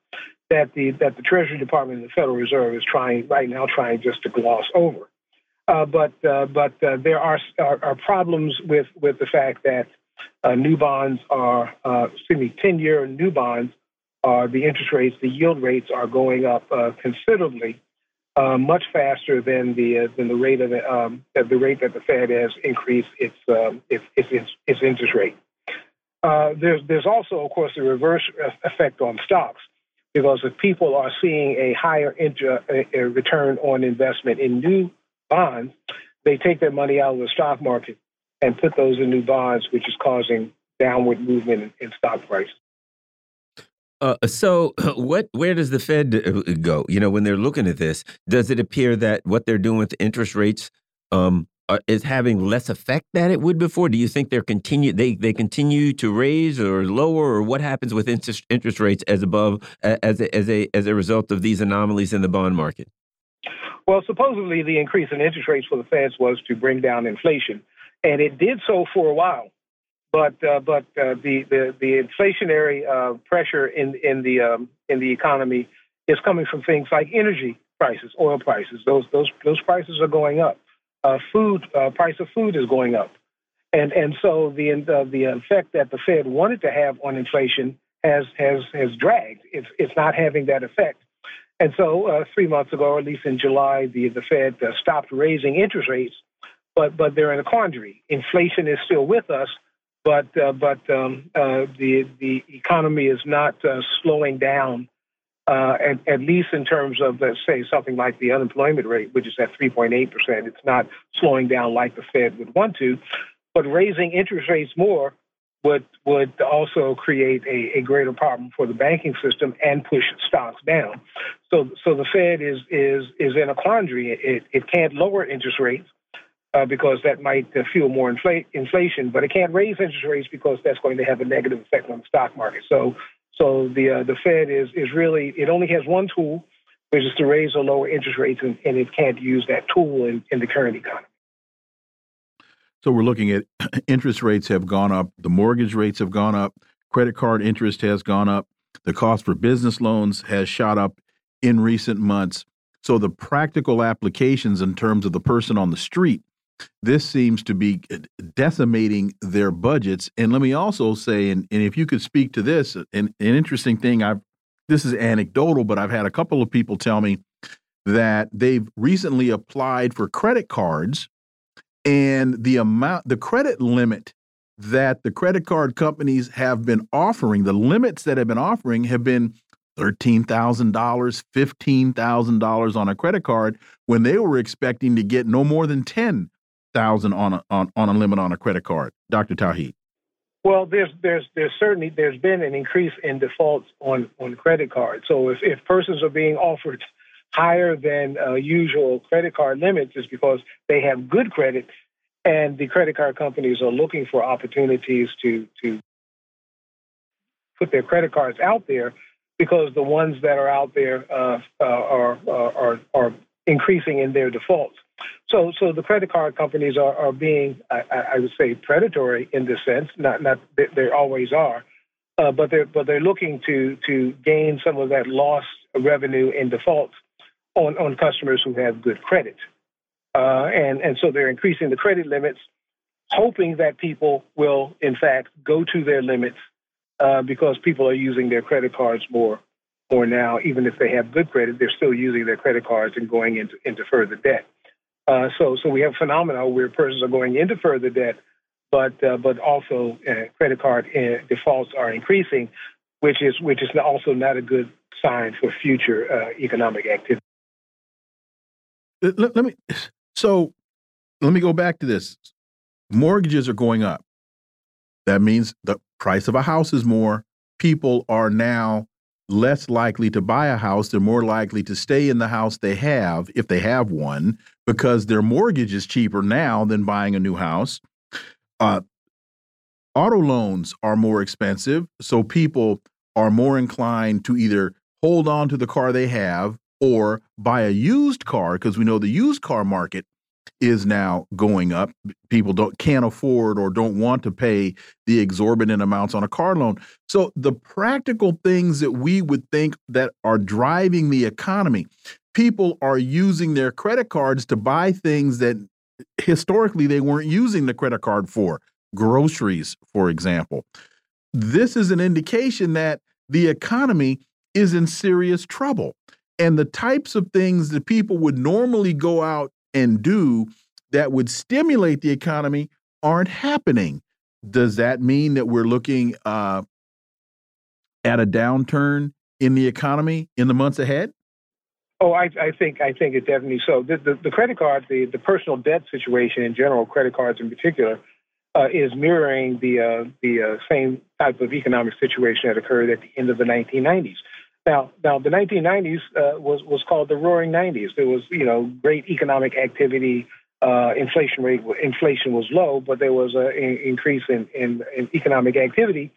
that the that the Treasury Department and the Federal Reserve is trying right now trying just to gloss over. Uh, but uh, but uh, there are, are, are problems with with the fact that uh, new bonds are excuse me ten year new bonds are the interest rates the yield rates are going up uh, much faster than the than the rate of the, um, the rate that the Fed has increased its um, its, its, its interest rate. Uh, there's there's also of course the reverse effect on stocks because if people are seeing a higher inter, a return on investment in new bonds, they take their money out of the stock market and put those in new bonds, which is causing downward movement in, in stock prices. Uh, so, *clears throat* what? Where does the Fed uh, go? You know, when they're looking at this, does it appear that what they're doing with interest rates um, uh, is having less effect than it would before? Do you think they're continue they they continue to raise or lower, or what happens with interest interest rates as above as a, as a as a result of these anomalies in the bond market? Well, supposedly the increase in interest rates for the Feds was to bring down inflation, and it did so for a while. But uh, but uh, the, the the inflationary uh, pressure in in the um, in the economy is coming from things like energy prices, oil prices. Those those those prices are going up. Uh, food uh, price of food is going up, and and so the uh, the effect that the Fed wanted to have on inflation has has has dragged. It's it's not having that effect. And so, three months ago, or at least in July, the the Fed stopped raising interest rates, but but they're in a quandary. Inflation is still with us, but uh, but um, uh, the the economy is not uh, slowing down. Uh, at, at, least in terms of, let's say, something like the unemployment rate, which is at 3.8%, it's not slowing down like the Fed would want to. But raising interest rates more would would also create a, a, greater problem for the banking system and push stocks down. So so the Fed is is is in a quandary. It it can't lower interest rates uh, because that might uh, fuel more infl- inflation, but it can't raise interest rates because that's going to have a negative effect on the stock market. So so the uh, the Fed is is really it only has one tool, which is to raise or lower interest rates, and, and it can't use that tool in, in the current economy. So we're looking at *clears throat* interest rates have gone up, the mortgage rates have gone up, credit card interest has gone up, the cost for business loans has shot up in recent months. So the practical applications in terms of the person on the street, this seems to be uh, decimating their budgets. And let me also say, and, and if you could speak to this, an, an interesting thing I've this is anecdotal, but I've had a couple of people tell me that they've recently applied for credit cards and the amount the credit limit that the credit card companies have been offering the limits that have been offering have been $13,000 $15,000 on a credit card when they were expecting to get no more than 10,000 on a on, on a limit on a credit card Dr. Tauheed well, there's there's there's certainly there's been an increase in defaults on on credit cards. So if, if persons are being offered higher than uh, usual credit card limits is because they have good credit, and the credit card companies are looking for opportunities to to put their credit cards out there because the ones that are out there uh, uh, are, are are increasing in their defaults. So, so the credit card companies are, are being, I, I would say, predatory in this sense. Not, not they always are, uh, but they're but they're looking to to gain some of that lost revenue in defaults on, on customers who have good credit. Uh, and, and so they're increasing the credit limits, hoping that people will, in fact, go to their limits uh, because people are using their credit cards more more now. Even if they have good credit, they're still using their credit cards and going into, into further debt. Uh, so, so we have phenomena where persons are going into further debt, but uh, but also uh, credit card uh, defaults are increasing, which is which is also not a good sign for future uh, economic activity. Let, let me so let me go back to this. Mortgages are going up. That means the price of a house is more. People are now less likely to buy a house. They're more likely to stay in the house they have, if they have one, because their mortgage is cheaper now than buying a new house. Uh, auto loans are more expensive. So people are more inclined to either hold on to the car they have or buy a used car because we know the used car market is now going up. People don't can't afford or don't want to pay the exorbitant amounts on a car loan. So the practical things that we would think that are driving the economy, people are using their credit cards to buy things that historically they weren't using the credit card for. Groceries, for example. This is an indication that the economy is in serious trouble. And the types of things that people would normally go out and do that would stimulate the economy aren't happening. Does that mean that we're looking uh, at a downturn in the economy in the months ahead? Oh, I, I think I think it definitely so. The, the, the, credit card, the, the personal debt situation in general, credit cards in particular, uh, is mirroring the uh, the uh, same type of economic situation that occurred at the end of the 1990s. Now, now the 1990s uh, was was called the Roaring 90s. There was you know great economic activity. Uh, inflation rate inflation was low, but there was an increase in, in, in economic activity.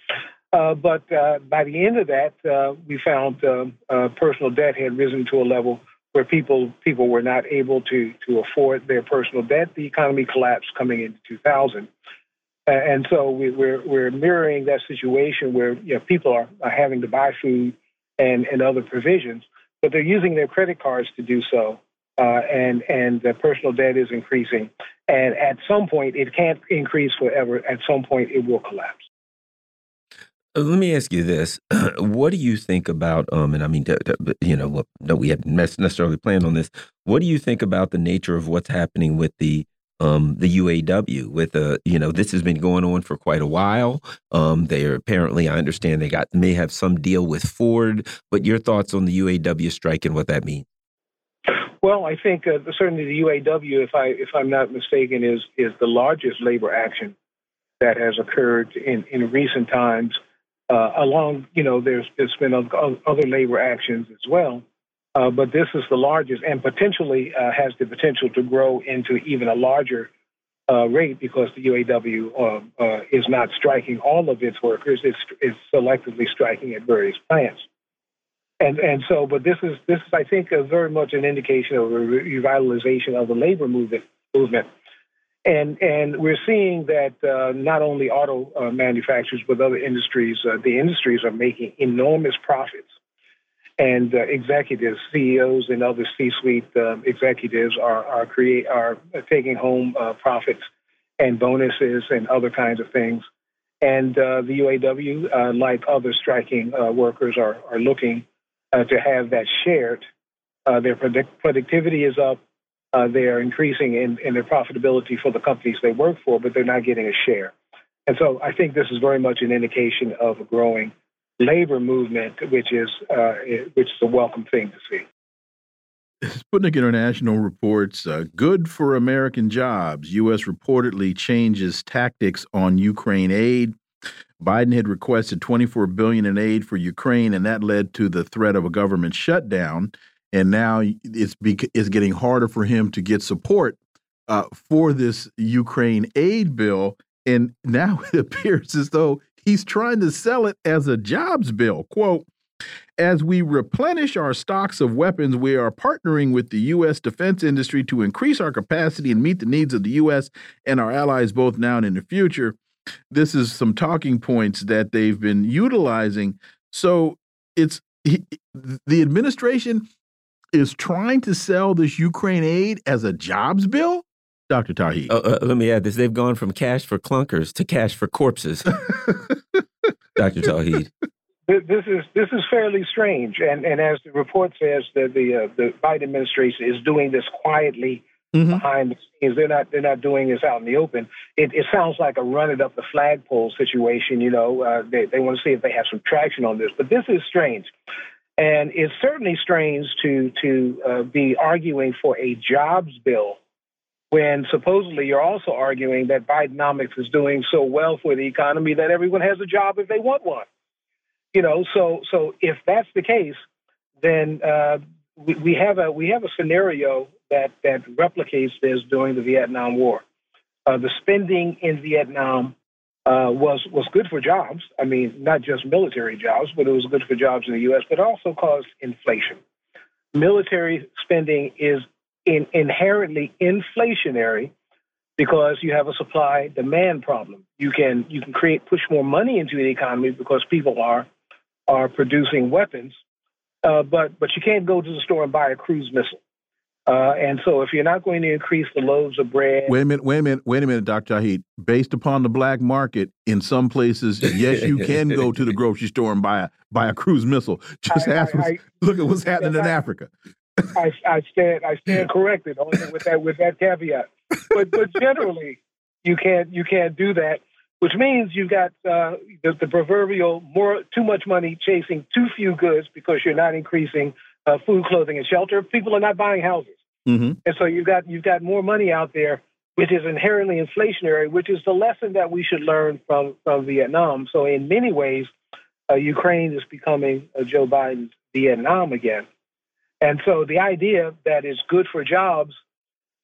Uh, but uh, by the end of that, uh, we found uh, personal debt had risen to a level where people people were not able to to afford their personal debt. The economy collapsed coming into 2000. And so we, are we're, we're mirroring that situation where you know, people are, are having to buy food and, and other provisions, but they're using their credit cards to do so. Uh, and and the personal debt is increasing, and at some point it can't increase forever. At some point it will collapse. Let me ask you this: *clears throat* What do you think about? Um, and I mean, you know, no, we haven't necessarily planned on this. What do you think about the nature of what's happening with the um, the UAW with a you know this has been going on for quite a while. Um, they are apparently I understand they got may have some deal with Ford, but your thoughts on the UAW strike and what that means? Well, I think uh, certainly the UAW, if I if I'm not mistaken, is is the largest labor action that has occurred in in recent times. Uh, along, you know, there's there's been other labor actions as well. Uh, but this is the largest and potentially uh, has the potential to grow into even a larger uh, rate because the UAW uh, uh, is not striking all of its workers; it's, it's selectively striking at various plants. And and so, but this is this is I think very much an indication of a revitalization of the labor movement movement. And and we're seeing that not only auto manufacturers but other industries, the industries are making enormous profits and uh, executives, CEOs, and other C-suite um, executives are are create are taking home uh, profits and bonuses and other kinds of things. And uh, the UAW, uh, like other striking uh, workers, are are looking uh, to have that shared. their product- productivity is up. they are increasing in, in their profitability for the companies they work for, but they're not getting a share. And so I think this is very much an indication of a growing labor movement, which is uh, which is a welcome thing to see. Sputnik International reports uh, good for American jobs. U.S. reportedly changes tactics on Ukraine aid. Biden had requested 24 billion in aid for Ukraine, and that led to the threat of a government shutdown. And now it's it's getting harder for him to get support uh, for this Ukraine aid bill. And *laughs* now it appears as though he's trying to sell it as a jobs bill. Quote, as we replenish our stocks of weapons, we are partnering with the U.S. defense industry to increase our capacity and meet the needs of the U.S. and our allies both now and in the future. This is some talking points that they've been utilizing. So it's he, the administration is trying to sell this Ukraine aid as a jobs bill. Dr. Tauheed? Uh, uh, let me add this. They've gone from cash for clunkers to cash for corpses. *laughs* Dr. Tauheed. This is this is fairly strange, and and as the report says, that the uh, the Biden administration is doing this quietly mm -hmm. behind the scenes. They're not they're not doing this out in the open. It, it sounds like a run it up the flagpole situation. You know, uh, they they want to see if they have some traction on this, but this is strange. And it's certainly strange to to uh, be arguing for a jobs bill when supposedly you're also arguing that Bidenomics is doing so well for the economy that everyone has a job if they want one. You know, so so if that's the case, then uh, we, we have a we have a scenario that that replicates this during the Vietnam War. Uh, the spending in Vietnam uh, was was good for jobs. I mean, not just military jobs, but it was good for jobs in the U.S. But also caused inflation. Military spending is in, inherently inflationary because you have a supply demand problem. You can you can create push more money into the economy because people are are producing weapons, uh, but but you can't go to the store and buy a cruise missile. Uh, and so, if you're not going to increase the loaves of bread, wait a minute, wait a minute, wait a minute, Dr. Tauheed. Based upon the black market, in some places, yes, you can go to the *laughs* grocery store and buy a buy a cruise missile. Just I, ask, I, I, look at what's happening in Africa. I, I stand I stand corrected only with that with that caveat. But but generally, you can't you can't do that, which means you've got uh, the, the proverbial more too much money chasing too few goods because you're not increasing uh, food, clothing, and shelter. People are not buying houses, mm-hmm. and so you've got you've got more money out there, which is inherently inflationary, which is the lesson that we should learn from from Vietnam. So in many ways, uh, Ukraine is becoming uh, Joe Biden's Vietnam again. And so the idea that is good for jobs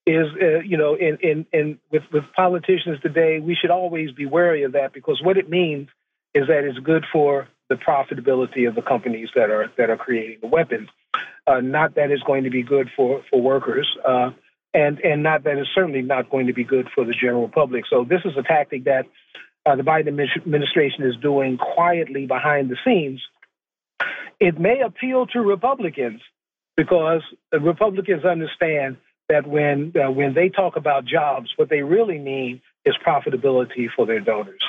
is, uh, you know, in, in, in with, with politicians today, we should always be wary of that because what it means is that it's good for the profitability of the companies that are that are creating the weapons. Uh, not that it's going to be good for for workers, uh, and and not that it's certainly not going to be good for the general public. So this is a tactic that uh, the Biden administration is doing quietly behind the scenes. It may appeal to Republicans because the Republicans understand that when uh, when they talk about jobs, what they really mean is profitability for their donors.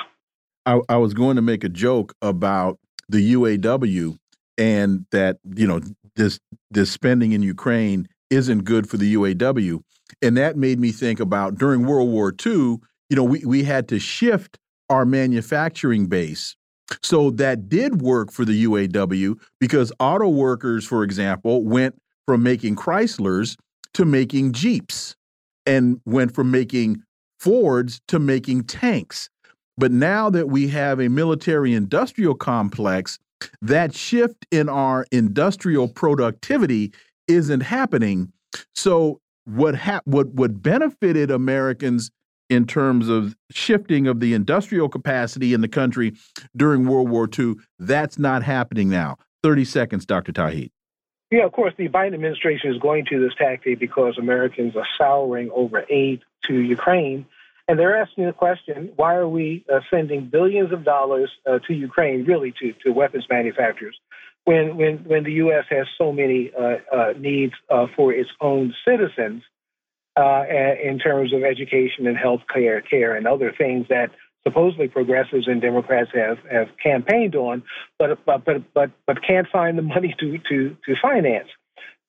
I, I was going to make a joke about the UAW and that you know this this spending in Ukraine isn't good for the UAW, and that made me think about during World War II. You know, we we had to shift our manufacturing base so that did work for the UAW because auto workers, for example, went from making Chryslers to making Jeeps and went from making Fords to making tanks. But now that we have a military industrial complex, that shift in our industrial productivity isn't happening. So what what what benefited Americans in terms of shifting of the industrial capacity in the country during World War II. That's not happening now. 30 seconds, Dr. Tauheed. Yeah, of course, the Biden administration is going to this tactic because Americans are souring over aid to Ukraine. And they're asking the question why are we uh, sending billions of dollars uh, to Ukraine, really to, to weapons manufacturers, when, when, when the U.S. has so many uh, uh needs uh, for its own citizens? Uh, in terms of education and health care, care and other things that supposedly progressives and Democrats have, have campaigned on, but but but but, but can't find the money to to to finance.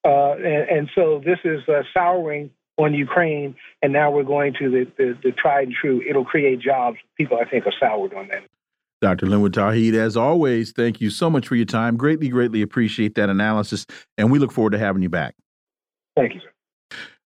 Uh, and, and, so this is uh, souring on Ukraine, and now we're going to the, the, the tried and true. It'll create jobs. People, I think, are soured on that. Dr. Linwood Tauheed, as always, thank you so much for your time. Greatly, greatly appreciate that analysis, and we look forward to having you back. Thank you, sir.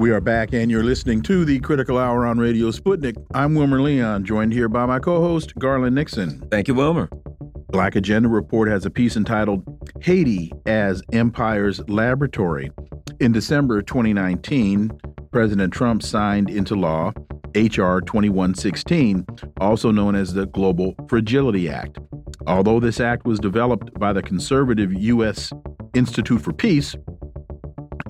We are back, and you're listening to the Critical Hour on Radio Sputnik. I'm Wilmer Leon, joined here by my co host, Garland Nixon. Thank you, Wilmer. Black Agenda Report has a piece entitled Haiti as Empire's Laboratory. In December 2019, President Trump signed into law H.R. 2116, also known as the Global Fragility Act. Although this act was developed by the conservative U.S. Institute for Peace,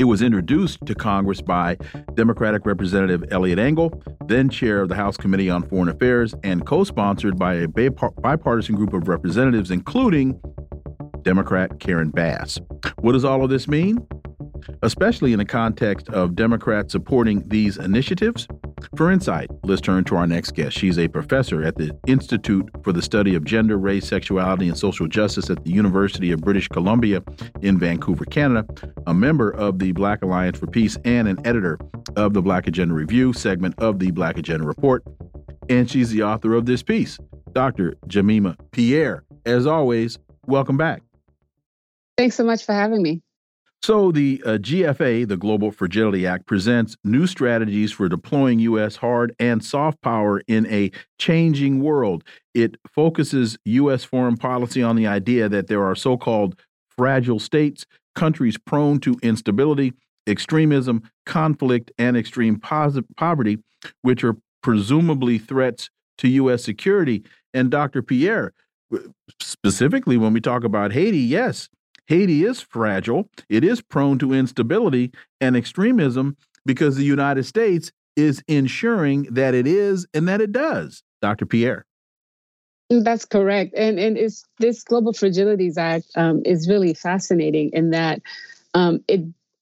it was introduced to Congress by Democratic Representative Eliot Engel, then chair of the House Committee on Foreign Affairs, and co sponsored by a bipartisan group of representatives, including Democrat Karen Bass. What does all of this mean? Especially in the context of Democrats supporting these initiatives, for insight, let's turn to our next guest. She's a professor at the Institute for the Study of Gender, Race, Sexuality, and Social Justice at the University of British Columbia in Vancouver, Canada, a member of the Black Alliance for Peace, and an editor of the Black Agenda Review segment of the Black Agenda Report. And she's the author of this piece, Dr. Jemima Pierre. As always, welcome back. Thanks so much for having me. So, the uh, GFA, the Global Fragility Act, presents new strategies for deploying U.S. hard and soft power in a changing world. It focuses U.S. foreign policy on the idea that there are so called fragile states, countries prone to instability, extremism, conflict, and extreme poverty, which are presumably threats to U.S. security. And Dr. Pierre, specifically when we talk about Haiti, yes, Haiti is fragile, it is prone to instability and extremism because the United States is ensuring that it is and that it does. Dr. Pierre. That's correct, and and it's this Global Fragilities Act um, is really fascinating in that um, it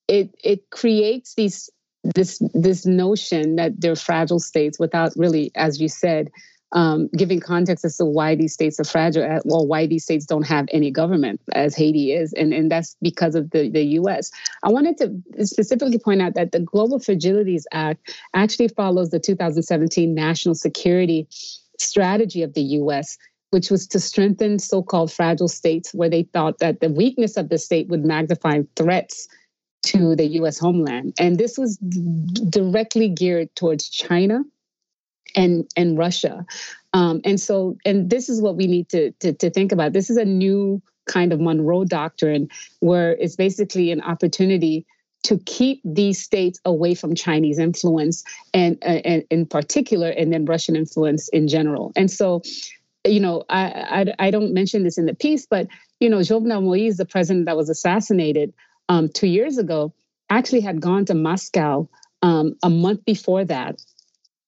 it it creates these this this notion that they're fragile states without really, as you said, um, giving context as to why these states are fragile, uh, well, why these states don't have any government, as Haiti is, and, and that's because of the, the U.S. I wanted to specifically point out that the Global Fragilities Act actually follows the 2017 National Security Strategy of the U.S., which was to strengthen so called fragile states where they thought that the weakness of the state would magnify threats to the US homeland. And this was directly geared towards China and and Russia. Um, and so, and this is what we need to, to to think about. This is a new kind of Monroe Doctrine, where it's basically an opportunity to keep these states away from Chinese influence, and, and in particular, and then Russian influence in general. And so, you know, I, I, I don't mention this in the piece, but you know, Jovenel Moise, the president that was assassinated um, two years ago, actually had gone to Moscow um, a month before that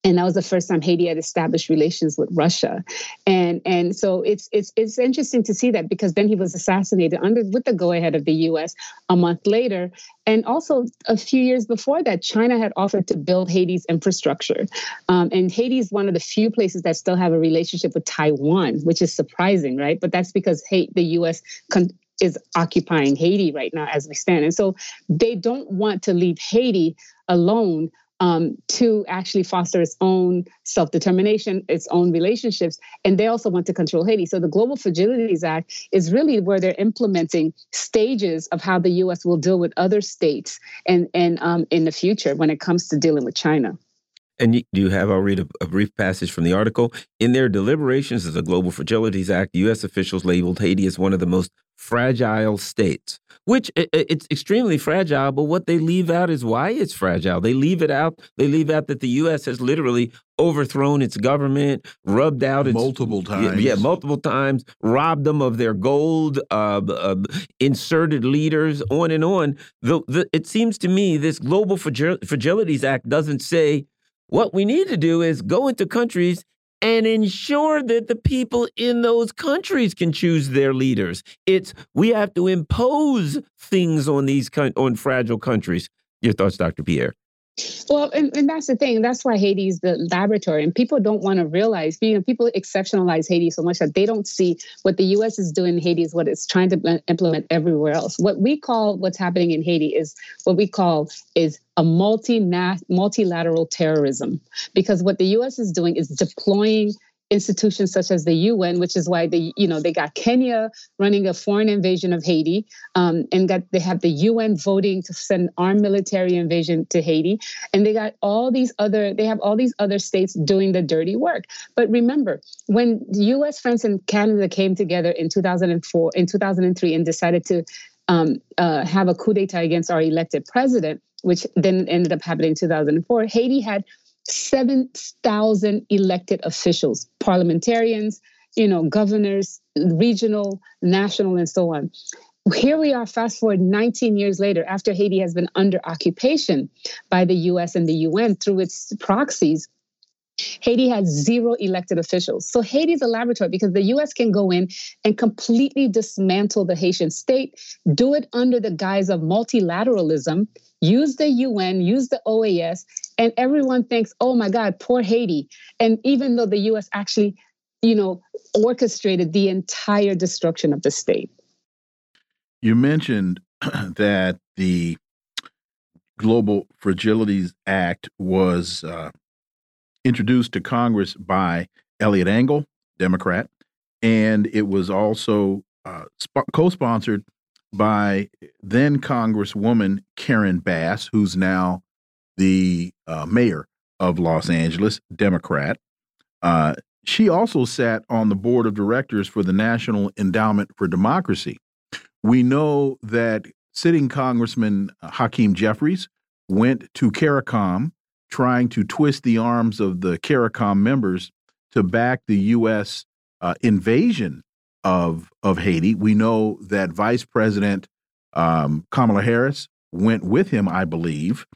and that was the first time Haiti had established relations with Russia, and and so it's it's it's interesting to see that because then he was assassinated under with the go ahead of the U.S. a month later, and also a few years before that, China had offered to build Haiti's infrastructure, um, and Haiti is one of the few places that still have a relationship with Taiwan, which is surprising, right? But that's because hey, the U.S. Con- is occupying Haiti right now as we stand, and so they don't want to leave Haiti alone um, to actually foster its own self determination, its own relationships. And they also want to control Haiti. So the Global Fragilities Act is really where they're implementing stages of how the US will deal with other states and, and um, in the future when it comes to dealing with China. And you, you have, I'll read a, a, brief passage from the article. In their deliberations of the Global Fragilities Act, U.S. officials labeled Haiti as one of the most fragile states, which it, it's extremely fragile, but what they leave out is why it's fragile. They leave it out, they leave out that the U.S. has literally overthrown its government, rubbed out its multiple times. Yeah, multiple times, robbed them of their gold, uh, uh, inserted leaders, on and on. The, the, it seems to me this Global Fragilities Act doesn't say what we need to do is go into countries and ensure that the people in those countries can choose their leaders. It's we have to impose things on these on fragile countries. Your thoughts, Dr. Pierre? Well, and, and that's the thing. That's why Haiti is the laboratory. And people don't want to realize, you know, people exceptionalize Haiti so much that they don't see what the US is doing in Haiti is what it's trying to implement everywhere else. What we call what's happening in Haiti is what we call is a multi multilateral terrorism. Because what the US is doing is deploying institutions such as the UN, which is why they, you know, they got Kenya running a foreign invasion of Haiti, um, and got they have the UN voting to send armed military invasion to Haiti, and they got all these other, they have all these other states doing the dirty work. But remember, when U.S., France, and Canada came together in 2004, in 2003, and decided to um, uh, have a coup d'état against our elected president, which then ended up happening in 2004, Haiti had 7,000 elected officials, parliamentarians, you know, governors, regional, national, and so on. Here we are, fast forward 19 years later, after Haiti has been under occupation by the US and the UN through its proxies. Haiti has zero elected officials. So Haiti is a laboratory because the US can go in and completely dismantle the Haitian state, do it under the guise of multilateralism, use the UN, use the OAS, and everyone thinks, oh my God, poor Haiti. And even though the US actually, you know, orchestrated the entire destruction of the state. You mentioned *clears throat* that the Global Fragilities Act was uh, introduced to Congress by Eliot Engel, Democrat, and it was also uh, co sponsored by then Congresswoman Karen Bass, who's now the uh, mayor of Los Angeles, Democrat. Uh, she also sat on the board of directors for the National Endowment for Democracy. We know that sitting Congressman Hakeem Jeffries went to CARICOM trying to twist the arms of the CARICOM members to back the U.S. Uh, invasion of of Haiti. We know that Vice President um, Kamala Harris went with him, I believe,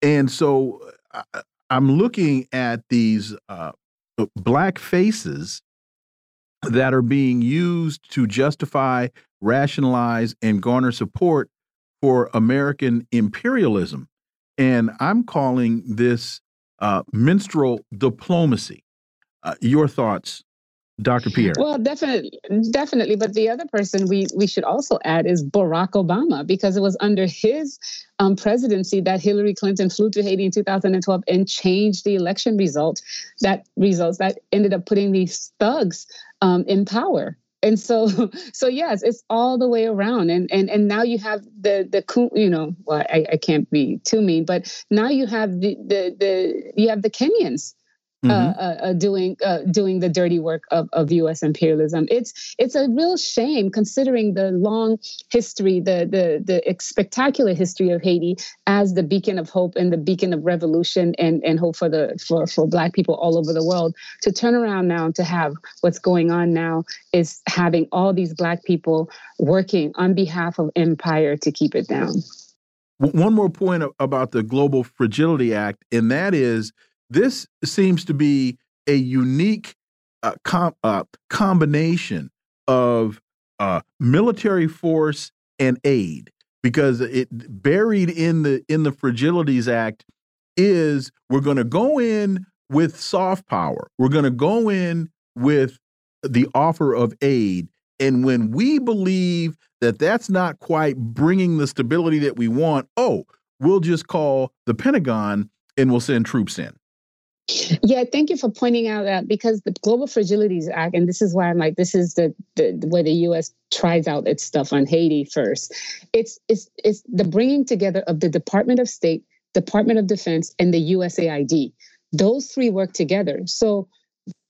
and so uh, I'm looking at these uh, black faces that are being used to justify, rationalize, and garner support for American imperialism. And I'm calling this uh, minstrel diplomacy. Uh, your thoughts, Dr. Pierre? Well, definitely, definitely. But the other person we we should also add is Barack Obama, because it was under his um, presidency that Hillary Clinton flew to Haiti in 2012 and changed the election result. That results that ended up putting these thugs um, in power and so *laughs* so yes it's all the way around. And and and now you have the the you know well I, I can't be too mean but now you have the the, the you have the kenyans mm-hmm. uh, uh, doing uh, doing the dirty work of, of U.S. imperialism. It's it's a real shame considering the long history, the the the spectacular history of Haiti as the beacon of hope and the beacon of revolution and and hope for the for for Black people all over the world. To turn around now to have what's going on now is having all these Black people working on behalf of empire to keep it down. One more point about the Global Fragility Act, and that is this seems to be a unique uh, com uh, combination of uh, military force and aid because it buried in the in the Fragilities Act is we're going to go in with soft power. We're going to go in with the offer of aid. And when we believe that that's not quite bringing the stability that we want, oh, we'll just call the Pentagon and we'll send troops in. Yeah, thank you for pointing out that because the Global Fragilities Act, and this is why I'm like, this is the, the where the U.S. tries out its stuff on Haiti first. It's it's it's the bringing together of the Department of State, Department of Defense, and the USAID. Those three work together. So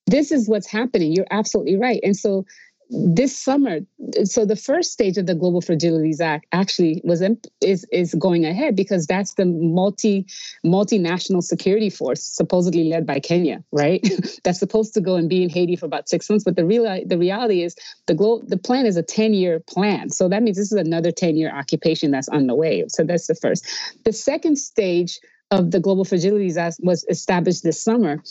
this is what's happening. You're absolutely right. And so this summer so the first stage of the global fragilities act actually was is is going ahead because that's the multi multinational security force supposedly led by Kenya right? *laughs* That's supposed to go and be in Haiti for about 6 months but the real the reality is the glo- the plan is a 10 year plan. So that means this is another 10 year occupation that's on the way. So that's the first. The second stage of the global fragilities act was established this summer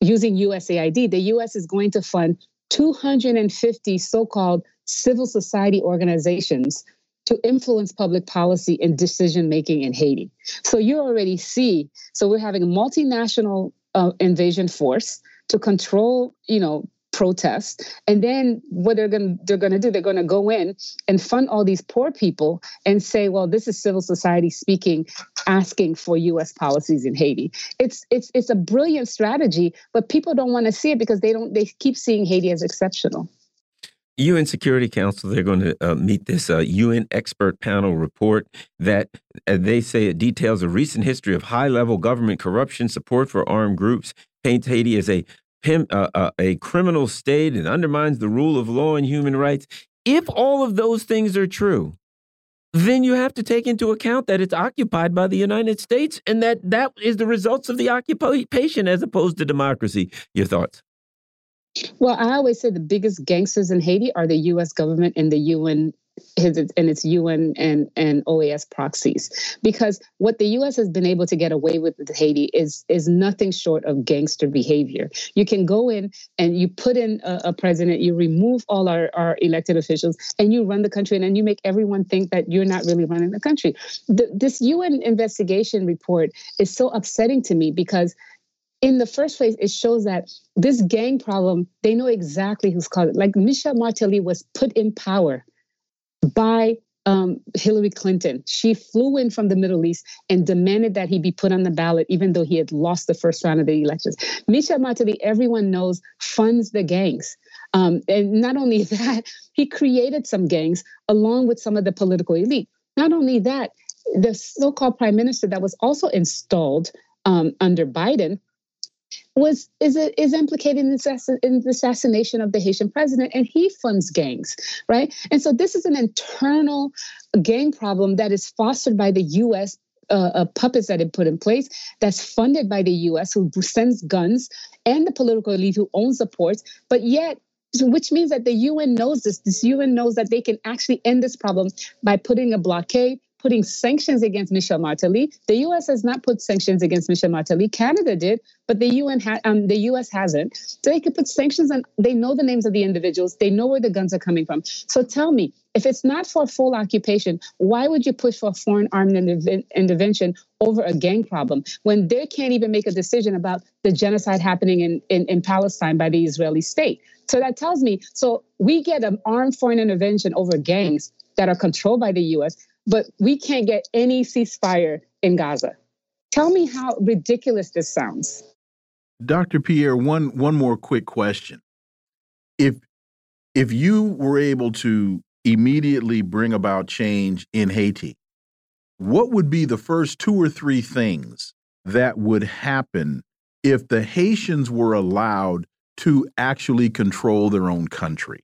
using USAID the US is going to fund 250 so called civil society organizations to influence public policy and decision making in Haiti. So you already see, so we're having a multinational uh, invasion force to control, you know, protest and then what they're going to they're going to do they're going to go in and fund all these poor people and say well this is civil society speaking asking for US policies in Haiti it's it's it's a brilliant strategy but people don't want to see it because they don't they keep seeing Haiti as exceptional UN Security Council, they're going to uh, meet this uh, UN expert panel report that uh, they say it details a recent history of high level government corruption, support for armed groups, paints Haiti as a uh, uh, a criminal state and undermines the rule of law and human rights. If all of those things are true, then you have to take into account that it's occupied by the United States and that that is the results of the occupation as opposed to democracy. Your thoughts? Well, I always say the biggest gangsters in Haiti are the U.S. government and the UN his and its UN and and OAS proxies because what the US has been able to get away with with Haiti is is nothing short of gangster behavior. You can go in and you put in a, a president, you remove all our, our elected officials, and you run the country, and then you make everyone think that you're not really running the country. The, this UN investigation report is so upsetting to me because in the first place, it shows that this gang problem, they know exactly who's caused it. Like Michel Martelly was put in power by um, Hillary Clinton. She flew in from the Middle East and demanded that he be put on the ballot, even though he had lost the first round of the elections. Michel Martelly, everyone knows, funds the gangs. Um, and not only *laughs* that, he created some gangs along with some of the political elite. Not only that, the so-called prime minister that was also installed um, under Biden was is it is implicated in the, in the assassination of the Haitian president, and he funds gangs, right? And so this is an internal gang problem that is fostered by the U.S. Uh, uh, puppets that it put in place that's funded by the US, who sends guns, and the political elite who owns the ports. But yet, which means that the UN knows this. This UN knows that they can actually end this problem by putting a blockade, putting sanctions against Michel Martelly. The U.S. has not put sanctions against Michel Martelly. Canada did, but the UN ha- um, the U.S. hasn't. So they could put sanctions on. They know the names of the individuals. They know where the guns are coming from. So tell me, if it's not for full occupation, why would you push for a foreign armed intervention over a gang problem when they can't even make a decision about the genocide happening in, in, in Palestine by the Israeli state? So that tells me so we get an armed foreign intervention over gangs that are controlled by the US, but we can't get any ceasefire in Gaza. Tell me how ridiculous this sounds. Dr. Pierre, one one more quick question. If if you were able to immediately bring about change in Haiti, what would be the first two or three things that would happen if the Haitians were allowed to actually control their own country?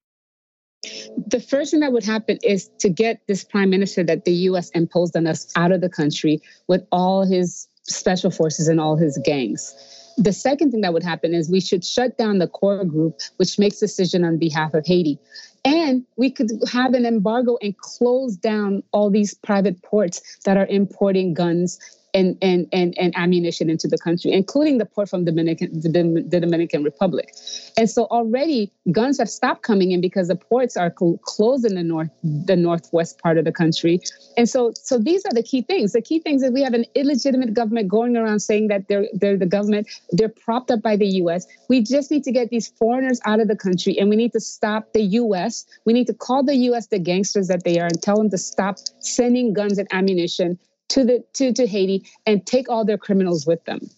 The first thing that would happen is to get this prime minister that the US imposed on us out of the country with all his special forces and all his gangs. The second thing that would happen is we should shut down the core group, which makes decision on behalf of Haiti. And we could have an embargo and close down all these private ports that are importing guns and, and, and, and ammunition into the country, including the port from Dominican, the, the Dominican Republic. And so already guns have stopped coming in because the ports are cl- closed in the north, the northwest part of the country. And so, so these are the key things. The key things is we have an illegitimate government going around saying that they're, they're the government, they're propped up by the U.S. We just need to get these foreigners out of the country and we need to stop the U.S. We need to call the U.S. the gangsters that they are and tell them to stop sending guns and ammunition to the to, to Haiti and take all their criminals with them.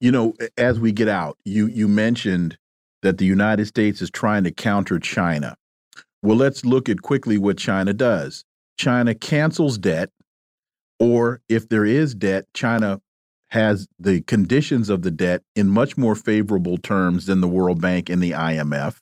You know, as we get out, you you mentioned that the United States is trying to counter China. Well, let's look at quickly what China does. China cancels debt, or if there is debt, China has the conditions of the debt in much more favorable terms than the World Bank and the IMF.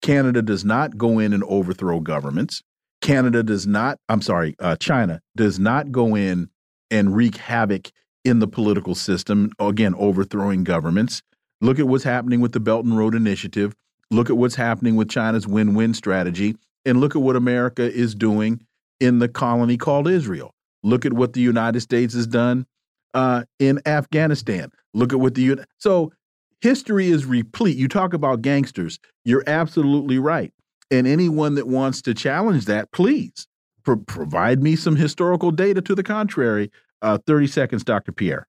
Canada does not go in and overthrow governments. Canada does not, I'm sorry, uh, China does not go in and wreak havoc in the political system, again, overthrowing governments. Look at what's happening with the Belt and Road Initiative. Look at what's happening with China's win win strategy. And look at what America is doing in the colony called Israel. Look at what the United States has done uh, in Afghanistan. Look at what the so history is replete. You talk about gangsters. You're absolutely right. And anyone that wants to challenge that, please pro provide me some historical data to the contrary. Uh, 30 seconds, Dr. Pierre.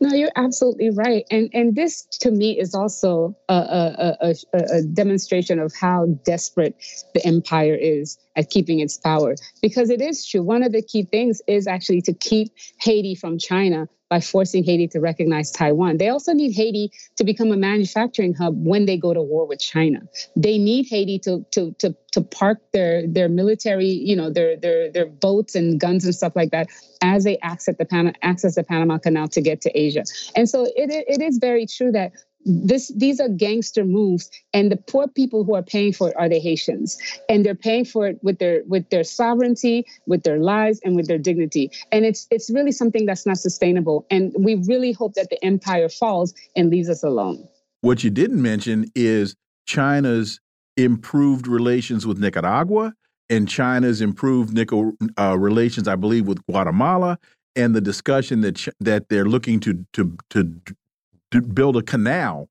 No, you're absolutely right, and and this to me is also a, a, a, a, demonstration of how desperate the empire is at keeping its power. Because it is true, one of the key things is actually to keep Haiti from China by forcing Haiti to recognize Taiwan. They also need Haiti to become a manufacturing hub when they go to war with China. They need Haiti to to to to park their their military, you know, their their their boats and guns and stuff like that as they access the Pan- access the Panama Canal to get to Asia. And so it it is very true that this these are gangster moves and the poor people who are paying for it are the haitians. And they're paying for it with their with their sovereignty with their lives and with their dignity. And it's it's really something that's not sustainable. And we really hope that the empire falls and leaves us alone. What you didn't mention is china's improved relations with nicaragua and china's improved Nico, uh, relations i believe with guatemala and the discussion that that they're looking to to to build a canal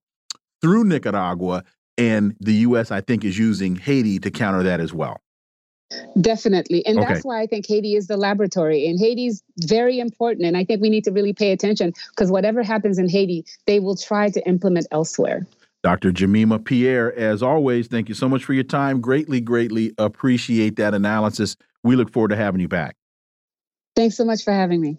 through Nicaragua, and the U.S. I think is using Haiti to counter that as well. Definitely. And okay. that's why I think Haiti is the laboratory. And Haiti's very important. And I think we need to really pay attention because whatever happens in Haiti, they will try to implement elsewhere. Dr. Jemima Pierre, as always, thank you so much for your time. Greatly, greatly appreciate that analysis. We look forward to having you back. Thanks so much for having me.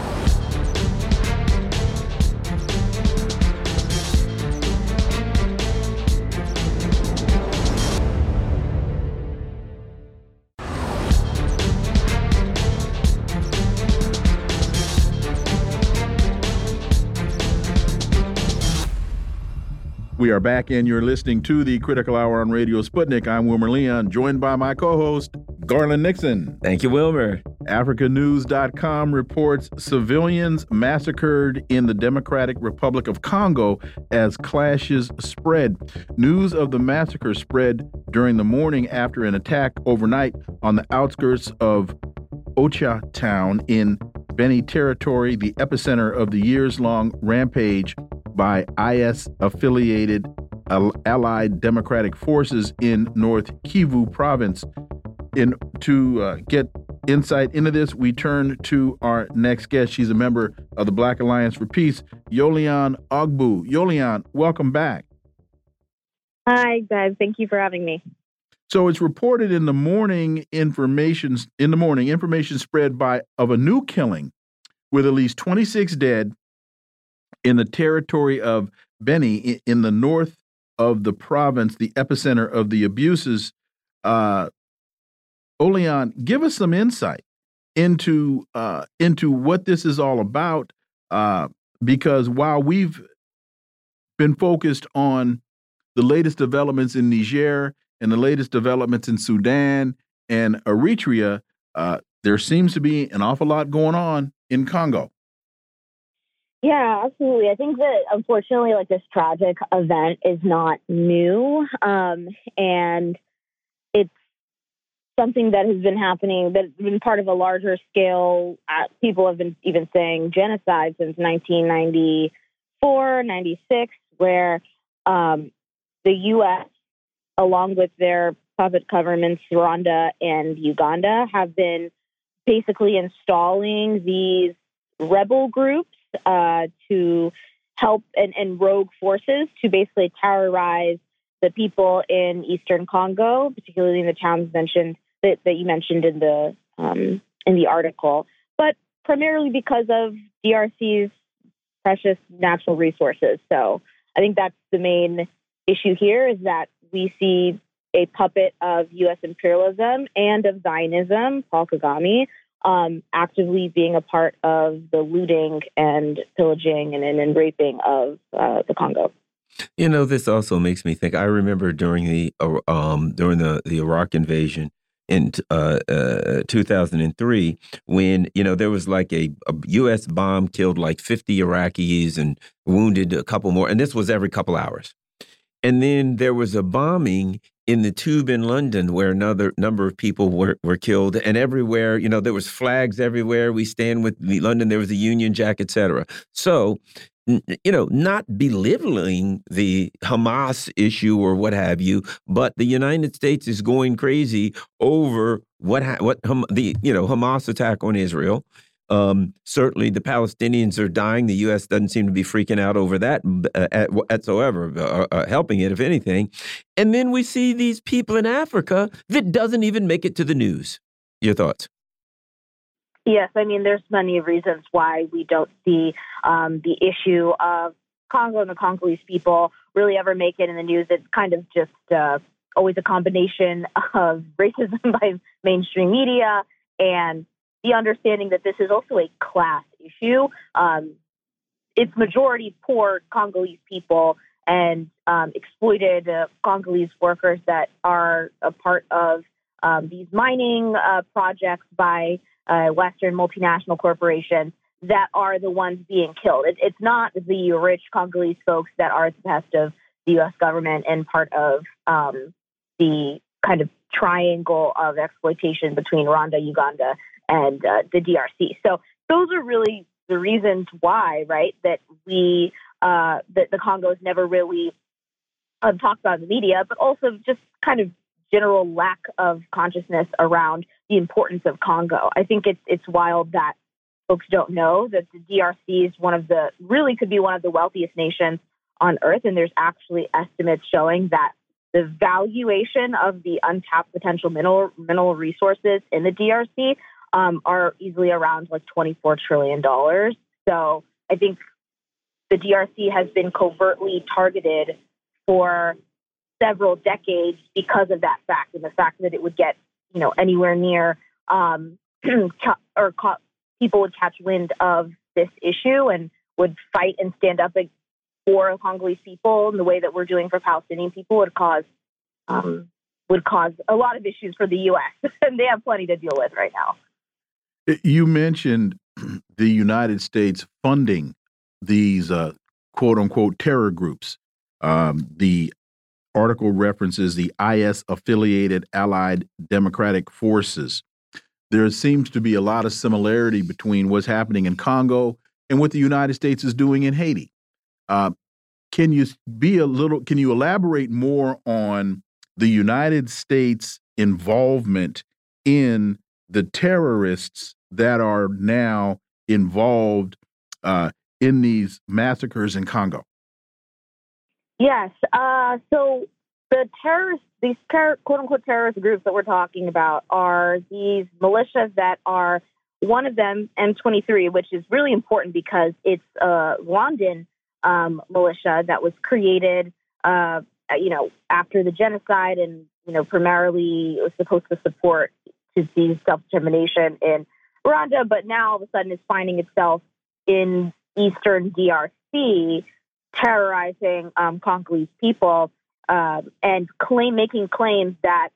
We are back, and you're listening to the Critical Hour on Radio Sputnik. I'm Wilmer Leon, joined by my co host, Garland Nixon. Thank you, Wilmer. AfricaNews.com reports civilians massacred in the Democratic Republic of Congo as clashes spread. News of the massacre spread during the morning after an attack overnight on the outskirts of Oicha town in Beni territory, the epicenter of the years long rampage by IS affiliated Allied Democratic Forces in North Kivu province. In to uh, get insight into this, we turn to our next guest. She's a member of the Black Alliance for Peace, Yolian Ogbu. Yolian, welcome back. Hi, guys. Thank you for having me. So it's reported in the morning information in the morning information spread by of a new killing with at least 26 dead in the territory of Beni in the north of the province, the epicenter of the abuses. Uh, Oleon, give us some insight into uh, into what this is all about, uh, because while we've been focused on the latest developments in Niger and the latest developments in Sudan and Eritrea, uh, there seems to be an awful lot going on in Congo. Yeah, absolutely. I think that unfortunately, like this tragic event is not new. Um, and it's something that has been happening that's been part of a larger scale. Uh, people have been even saying genocide since 1994, 96, where um, the U.S., along with their puppet governments, Rwanda and Uganda, have been basically installing these rebel groups uh, to help and, and rogue forces to basically terrorize the people in eastern Congo, particularly in the towns mentioned that, that you mentioned in the um, in the article, but primarily because of DRC's precious natural resources. So I think that's the main issue here is that we see a puppet of U.S. imperialism and of Zionism, Paul Kagame, um, actively being a part of the looting and pillaging and, and, and raping of uh, the Congo. You know, this also makes me think. I remember during the uh, um, during the the Iraq invasion in uh, uh, 2003 when you know there was like a, a, U.S. bomb killed like 50 Iraqis and wounded a couple more, and this was every couple hours. And then there was a bombing in the tube in London where another number of people were, were killed and everywhere, you know, there was flags everywhere. We stand with London, there was a Union Jack, etc. So, you know, not belittling the Hamas issue or what have you, but the United States is going crazy over what what the you know Hamas attack on Israel um, certainly, the Palestinians are dying. The U.S. doesn't seem to be freaking out over that uh, whatsoever, uh, uh, helping it, if anything. And then we see these people in Africa that doesn't even make it to the news. Your thoughts? Yes, I mean, there's many reasons why we don't see um, the issue of Congo and the Congolese people really ever make it in the news. It's kind of just uh, always a combination *laughs* of racism by mainstream media and the understanding that this is also a class issue. Um, it's majority poor Congolese people and um, exploited uh, Congolese workers that are a part of um, these mining uh, projects by uh, Western multinational corporations that are the ones being killed. It, it's not the rich Congolese folks that are at the behest of the U.S. government and part of um, the kind of triangle of exploitation between Rwanda, Uganda, and uh, the DRC. So those are really the reasons why, right, that we uh, that the Congo is never really um, talked about in the media, but also just kind of general lack of consciousness around the importance of Congo. I think it's it's wild that folks don't know that the DRC is one of the really could be one of the wealthiest nations on earth, and there's actually estimates showing that the valuation of the untapped potential mineral mineral resources in the DRC um, are easily around like 24 trillion dollars. So I think the DRC has been covertly targeted for several decades because of that fact and the fact that it would get you know anywhere near um, *clears throat* or people would catch wind of this issue and would fight and stand up for Congolese people in the way that we're doing for Palestinian people would cause um, would cause a lot of issues for the U.S. *laughs* and they have plenty to deal with right now. You mentioned *clears throat* the United States funding these uh, quote unquote terror groups. Um, the article references the IS affiliated Allied Democratic Forces. There seems to be a lot of similarity between what's happening in Congo and what the United States is doing in Haiti. Uh, can you be a little? Can you elaborate more on the United States' involvement in the terrorists that are now involved uh, in these massacres in Congo? Yes. Uh, so the terrorists, these quote unquote terrorist groups that we're talking about, are these militias that are one of them, M23, which is really important because it's a Rwandan um, militia that was created, uh, you know, after the genocide, and you know, primarily was supposed to support Tutsi self-determination in Rwanda, but now all of a sudden is finding itself in eastern DRC, terrorizing um, Congolese people um, and claim making claims that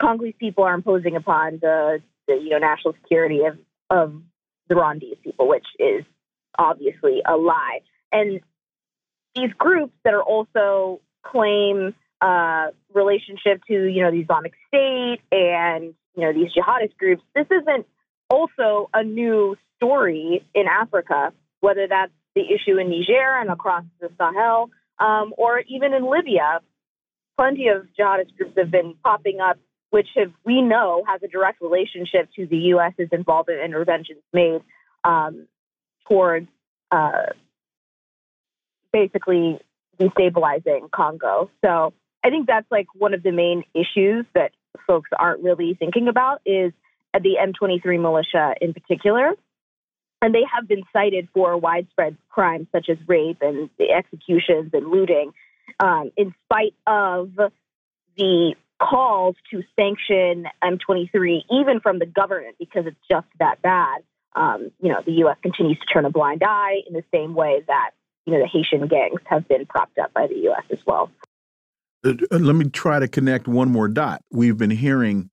Congolese people are imposing upon the, the you know national security of of the Rwandese people, which is obviously a lie. And these groups that are also claim uh, relationship to you know the Islamic State and you know these jihadist groups. This isn't also a new story in Africa, whether that's the issue in Niger and across the Sahel, um, or even in Libya. Plenty of jihadist groups have been popping up which have, we know has a direct relationship to the U.S.'s involvement in interventions made um, towards uh, basically destabilizing Congo. So I think that's like one of the main issues that folks aren't really thinking about is the M23 militia in particular. And they have been cited for widespread crimes such as rape and executions and looting, um, in spite of the calls to sanction M23, even from the government, because it's just that bad. Um, you know, the U.S. continues to turn a blind eye in the same way that you know the Haitian gangs have been propped up by the U.S. as well. Uh, uh, let me try to connect one more dot. We've been hearing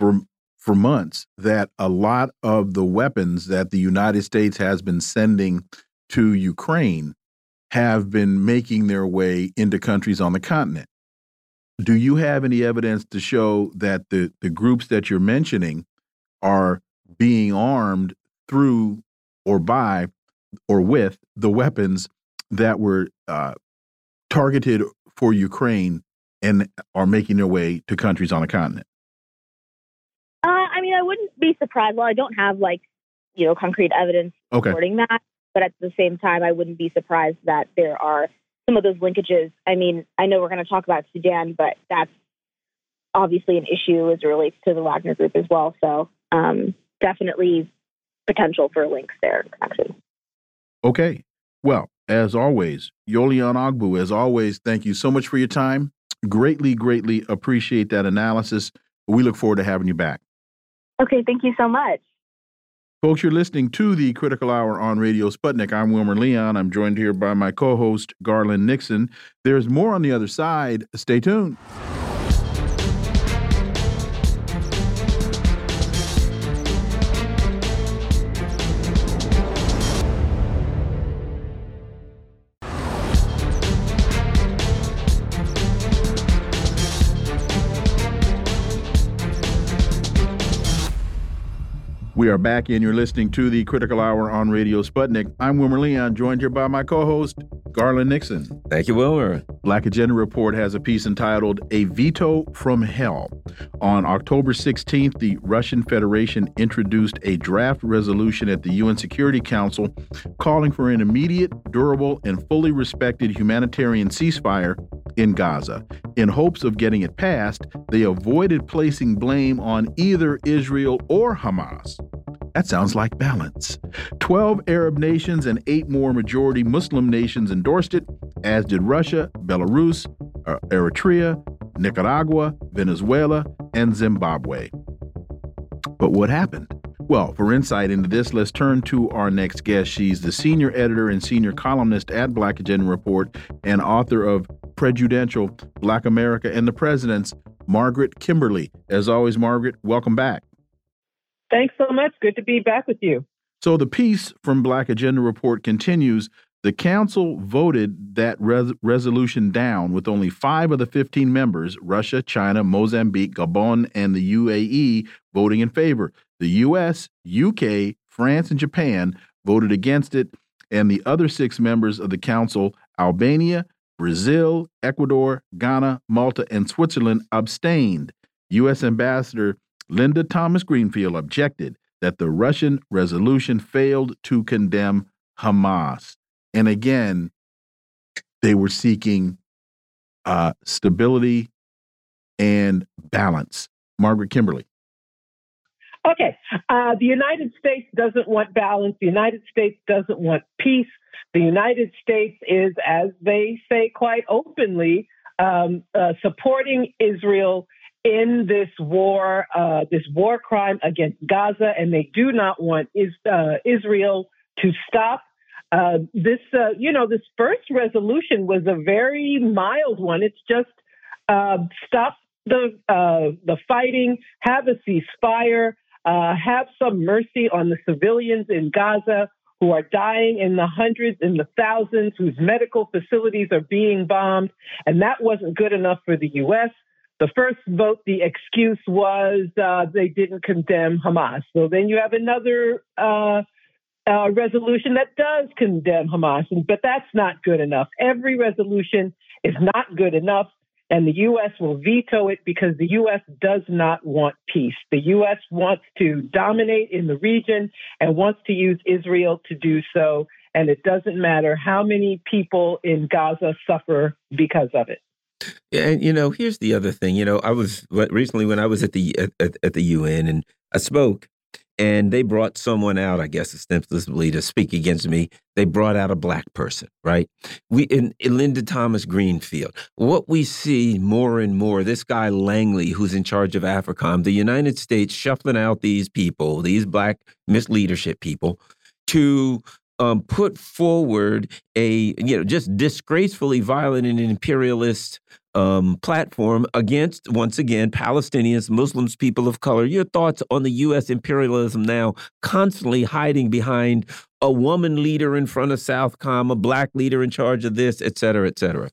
for for months that a lot of the weapons that the United States has been sending to Ukraine have been making their way into countries on the continent do you have any evidence to show that the the groups that you're mentioning are being armed through or by or with the weapons that were uh, targeted for Ukraine and are making their way to countries on the continent? Uh, I mean, I wouldn't be surprised. Well, I don't have like you know concrete evidence okay. supporting that, but at the same time, I wouldn't be surprised that there are some of those linkages. I mean, I know we're going to talk about Sudan, but that's obviously an issue as it relates to the Wagner Group as well. So um, definitely potential for links there connections. Okay. Well, as always, Yoli Onogbu, as always, thank you so much for your time. Greatly, greatly appreciate that analysis. We look forward to having you back. Okay, thank you so much. Folks, you're listening to the Critical Hour on Radio Sputnik. I'm Wilmer Leon. I'm joined here by my co host, Garland Nixon. There's more on the other side. Stay tuned. We are back, and you're listening to the Critical Hour on Radio Sputnik. I'm Wilmer Leon, joined here by my co host, Garland Nixon. Thank you, Wilmer. Black Agenda Report has a piece entitled A Veto from Hell. On October 16th, the Russian Federation introduced a draft resolution at the UN Security Council calling for an immediate, durable, and fully respected humanitarian ceasefire in Gaza. In hopes of getting it passed, they avoided placing blame on either Israel or Hamas. That sounds like balance. 12 Arab nations and eight more majority Muslim nations endorsed it, as did Russia, Belarus, uh, Eritrea, Nicaragua, Venezuela, and Zimbabwe. But what happened? Well, for insight into this, let's turn to our next guest. She's the senior editor and senior columnist at Black Agenda Report and author of Prejudential: Black America and the Presidents, Margaret Kimberley. As always, Margaret, welcome back. Thanks so much. Good to be back with you. So the piece from Black Agenda Report continues. The council voted that res resolution down with only five of the 15 members Russia, China, Mozambique, Gabon, and the UAE voting in favor. The US, UK, France, and Japan voted against it, and the other six members of the council Albania, Brazil, Ecuador, Ghana, Malta, and Switzerland abstained. U.S. Ambassador Linda Thomas Greenfield objected that the Russian resolution failed to condemn Hamas. And again, they were seeking uh, stability and balance. Margaret Kimberley. Okay. Uh, the United States doesn't want balance. The United States doesn't want peace. The United States is, as they say quite openly, um, uh, supporting Israel in this war, uh, this war crime against Gaza, and they do not want is, uh, Israel to stop. Uh, this, uh, you know, this first resolution was a very mild one. It's just uh, stop the the fighting, have a ceasefire, have some mercy on the civilians in Gaza who are dying in the hundreds and the thousands, whose medical facilities are being bombed. And that wasn't good enough for the U.S. The first vote, the excuse was uh, they didn't condemn Hamas. So then you have another uh, uh, resolution that does condemn Hamas, but that's not good enough. Every resolution is not good enough, and the U.S. will veto it because the U.S. does not want peace. The U.S. wants to dominate in the region and wants to use Israel to do so, and it doesn't matter how many people in Gaza suffer because of it. And you know, here's the other thing. You know, I was recently when I was at the at, at the UN and I spoke, and they brought someone out, I guess ostensibly to speak against me. They brought out a black person, right? We in, in, Linda Thomas Greenfield. What we see more and more, this guy Langley, who's in charge of AFRICOM, the United States shuffling out these people, these black misleadership people, to um, put forward a you know just disgracefully violent and imperialist um, platform against once again Palestinians, Muslims, people of color. Your thoughts on the U.S. imperialism now constantly hiding behind a woman leader in front of Southcom, a black leader in charge of this, et cetera, et cetera.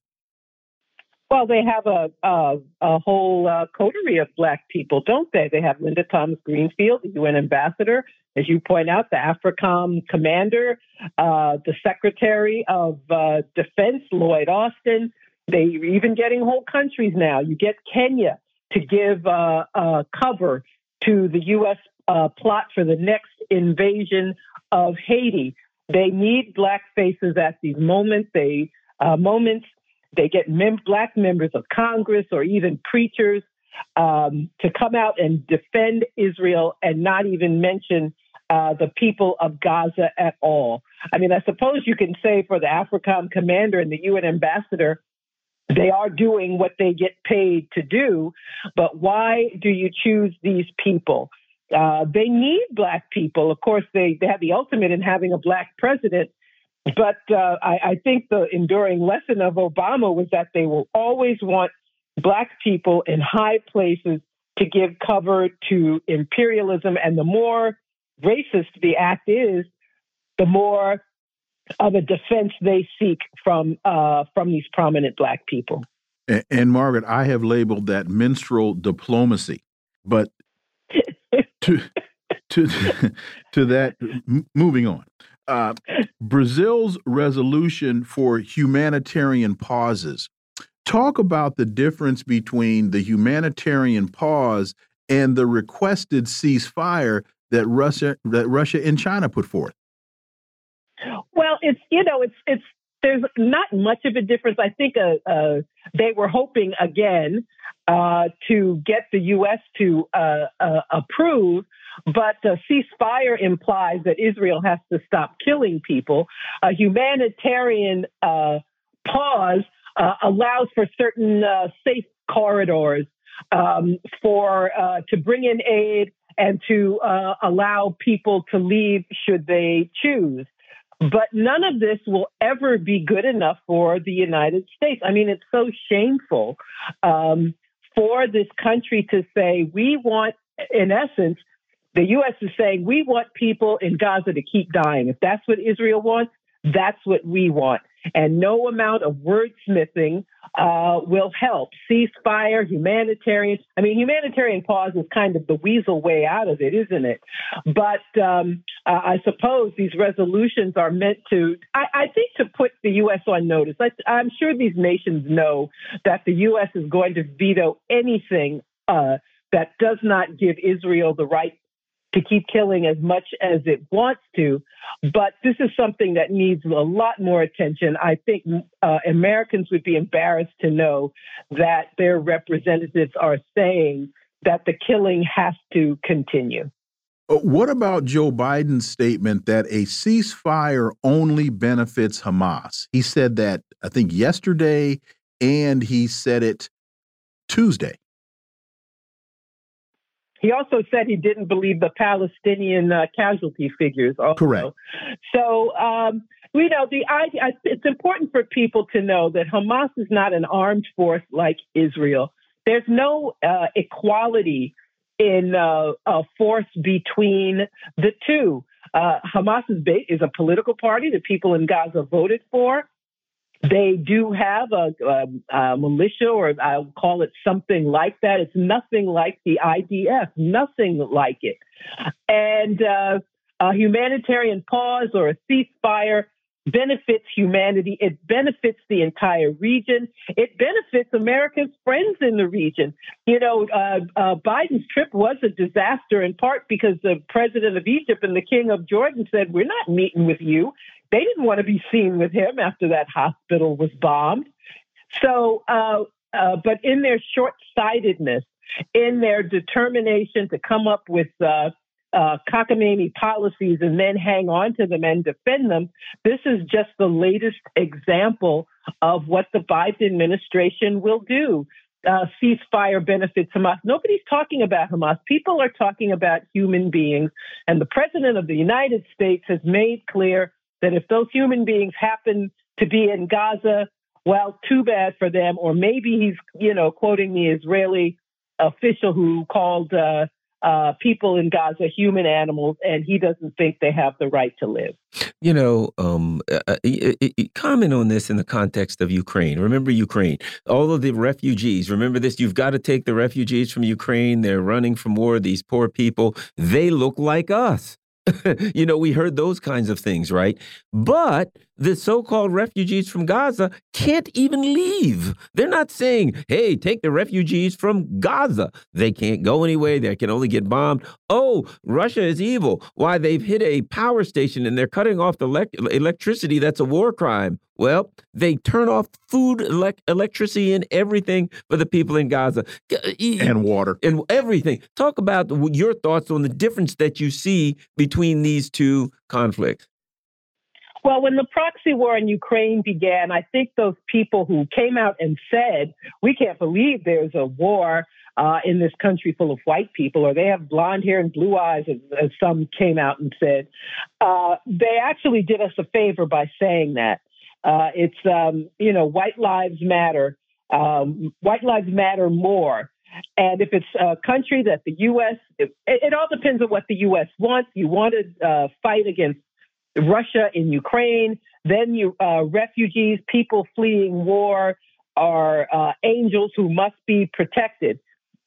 Well, they have a a, a whole uh, coterie of black people, don't they? They have Linda Thomas Greenfield, the UN ambassador, as you point out, the AFRICOM commander, uh, the Secretary of uh, Defense, Lloyd Austin. They're even getting whole countries now. You get Kenya to give uh, uh, cover to the U.S. Uh, plot for the next invasion of Haiti. They need black faces at these moments. They moments they get mem- black members of Congress or even preachers um, to come out and defend Israel and not even mention uh, the people of Gaza at all. I mean, I suppose you can say for the AFRICOM commander and the UN ambassador, they are doing what they get paid to do, but why do you choose these people? Uh, they need black people. Of course, they, they have the ultimate in having a black president, but uh, I, I think the enduring lesson of Obama was that they will always want black people in high places to give cover to imperialism. And the more racist the act is, the more of a defense they seek from uh, from these prominent black people. And, and Margaret, I have labeled that minstrel diplomacy, but *laughs* to to to that, moving on. Uh, Brazil's resolution for humanitarian pauses. Talk about the difference between the humanitarian pause and the requested ceasefire that Russia that Russia and China put forth. Well, it's you know it's it's there's not much of a difference. I think uh, uh, they were hoping again uh, to get the U.S. to uh, uh, approve, but a ceasefire implies that Israel has to stop killing people. A humanitarian uh, pause allows for certain safe corridors um, for to bring in aid and to allow people to leave should they choose. But none of this will ever be good enough for the United States. I mean, it's so shameful um, for this country to say, we want, in essence, the U.S. is saying, we want people in Gaza to keep dying. If that's what Israel wants, that's what we want. And no amount of wordsmithing uh, will help. Ceasefire, humanitarian. I mean, humanitarian pause is kind of the weasel way out of it, isn't it? But um, uh, I suppose these resolutions are meant to, I, I think, to put the U.S. on notice. I, I'm sure these nations know that the U.S. is going to veto anything uh, that does not give Israel the right to keep killing as much as it wants to. But this is something that needs a lot more attention. I think uh, Americans would be embarrassed to know that their representatives are saying that the killing has to continue. Uh, what about Joe Biden's statement that a ceasefire only benefits Hamas? He said that, I think, yesterday, and he said it Tuesday. He also said he didn't believe the Palestinian uh, casualty figures. Also. Correct. So, um, you know, the idea, it's important for people to know that Hamas is not an armed force like Israel. There's no uh, equality in uh, a force between the two. Uh, Hamas is, is a political party that people in Gaza voted for. They do have a, a, a, militia, or I'll call it something like that. It's nothing like the IDF, nothing like it. And uh, a humanitarian pause or a ceasefire benefits humanity. It benefits the entire region. It benefits America's friends in the region. You know, uh, uh, Biden's trip was a disaster in part because the president of Egypt and the king of Jordan said, We're not meeting with you. They didn't want to be seen with him after that hospital was bombed. So, uh, uh, but in their short sightedness, in their determination to come up with uh, uh, cockamamie policies and then hang on to them and defend them, this is just the latest example of what the Biden administration will do. Uh, ceasefire benefits Hamas. Nobody's talking about Hamas. People are talking about human beings. And the president of the United States has made clear that if those human beings happen to be in Gaza, well, too bad for them. Or maybe he's, you know, quoting the Israeli official who called uh, uh, people in Gaza human animals, and he doesn't think they have the right to live. You know, um, uh, uh comment on this in the context of Ukraine. Remember Ukraine, all of the refugees. Remember this. You've got to take the refugees from Ukraine. They're running from war. These poor people. They look like us. *laughs* you know, we heard those kinds of things, right? But the so called refugees from Gaza can't even leave. They're not saying, hey, take the refugees from Gaza. They can't go anywhere. They can only get bombed. Oh, Russia is evil. Why, they've hit a power station and they're cutting off the elect electricity. That's a war crime. Well, they turn off food, elect electricity, and everything for the people in Gaza. And water. And everything. Talk about your thoughts on the difference that you see between these two conflicts. Well, when the proxy war in Ukraine began, I think those people who came out and said, we can't believe there's a war uh, in this country full of white people, or they have blonde hair and blue eyes, as, as some came out and said, uh, they actually did us a favor by saying that. Uh, it's, um, you know, white lives matter. Um, white lives matter more. And if it's a country that the U.S., it, it all depends on what the U.S. wants. You want to uh, fight against Russia in Ukraine, then you uh, refugees, people fleeing war, are uh, angels who must be protected.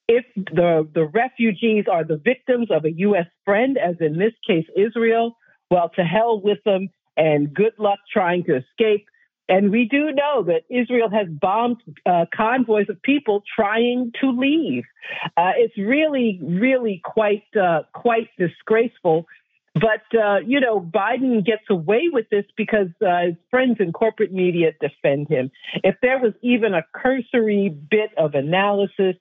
If the the refugees are the victims of a U.S. friend, as in this case Israel, well, to hell with them, and good luck trying to escape. And we do know that Israel has bombed uh, convoys of people trying to leave. Uh, it's really, really quite, uh, quite disgraceful But, uh, you know, Biden gets away with this because uh, his friends in corporate media defend him. If there was even a cursory bit of analysis,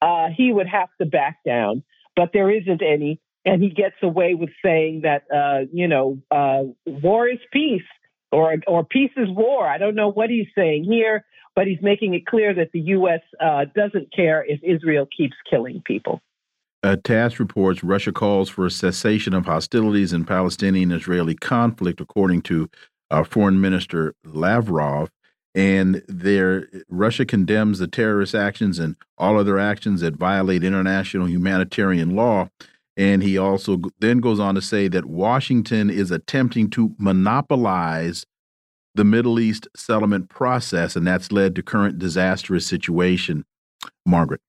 uh, he would have to back down. But there isn't any. And he gets away with saying that, uh, you know, uh, war is peace or, or peace is war. I don't know what he's saying here, but he's making it clear that the U.S. Uh, doesn't care if Israel keeps killing people. Uh, TASS reports Russia calls for a cessation of hostilities in Palestinian Israeli conflict, according to uh, Foreign Minister Lavrov. And there, Russia condemns the terrorist actions and all other actions that violate international humanitarian law. And he also then goes on to say that Washington is attempting to monopolize the Middle East settlement process, and that's led to current disastrous situation. Margaret.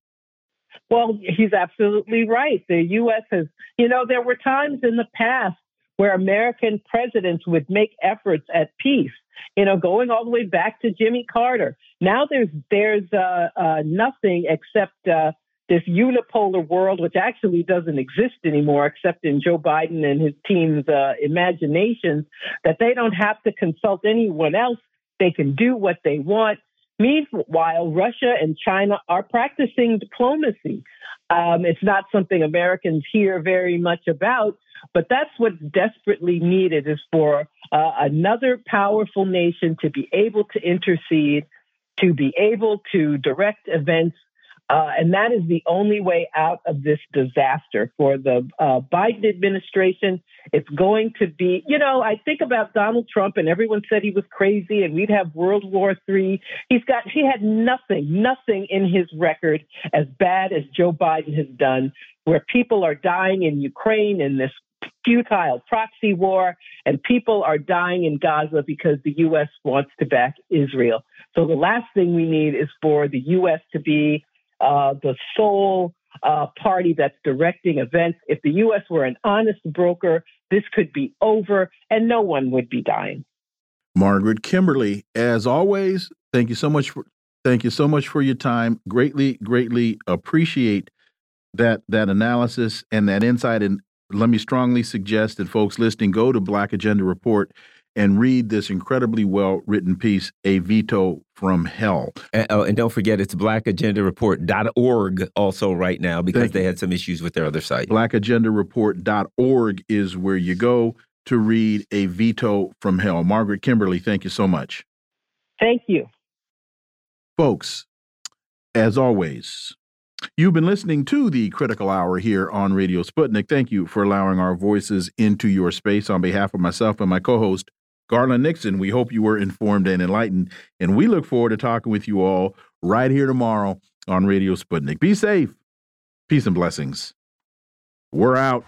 Well, he's absolutely right. The U.S. has, you know, there were times in the past where American presidents would make efforts at peace. You know, going all the way back to Jimmy Carter. Now there's there's uh, uh, nothing except uh, this unipolar world, which actually doesn't exist anymore, except in Joe Biden and his team's uh, imaginations. That they don't have to consult anyone else. They can do what they want. Meanwhile, Russia and China are practicing diplomacy. Um, it's not something Americans hear very much about, but that's what's desperately needed is for uh, another powerful nation to be able to intercede, to be able to direct events uh, and that is the only way out of this disaster for the uh, Biden administration. It's going to be, you know, I think about Donald Trump, and everyone said he was crazy, and we'd have World War III. He's got, he had nothing, nothing in his record as bad as Joe Biden has done, where people are dying in Ukraine in this futile proxy war, and people are dying in Gaza because the U.S. wants to back Israel. So the last thing we need is for the U.S. to be uh, the sole uh, party that's directing events. If the U.S. were an honest broker, this could be over and no one would be dying. Margaret Kimberley, as always, thank you so much for thank you so much for your time. Greatly, greatly appreciate that that analysis and that insight. And let me strongly suggest that folks listening go to Black Agenda Report and read this incredibly well written piece, A Veto from Hell. And, oh, and don't forget, it's blackagendareport.org also right now because Thank they had some issues with their other site. Blackagendareport.org is where you go to read A Veto from Hell. Margaret Kimberley, thank you so much. Thank you. Folks, as always, You've been listening to the Critical Hour here on Radio Sputnik. Thank you for allowing our voices into your space. On behalf of myself and my co host, Garland Nixon. We hope you were informed and enlightened, and we look forward to talking with you all right here tomorrow on Radio Sputnik. Be safe. Peace and blessings. We're out.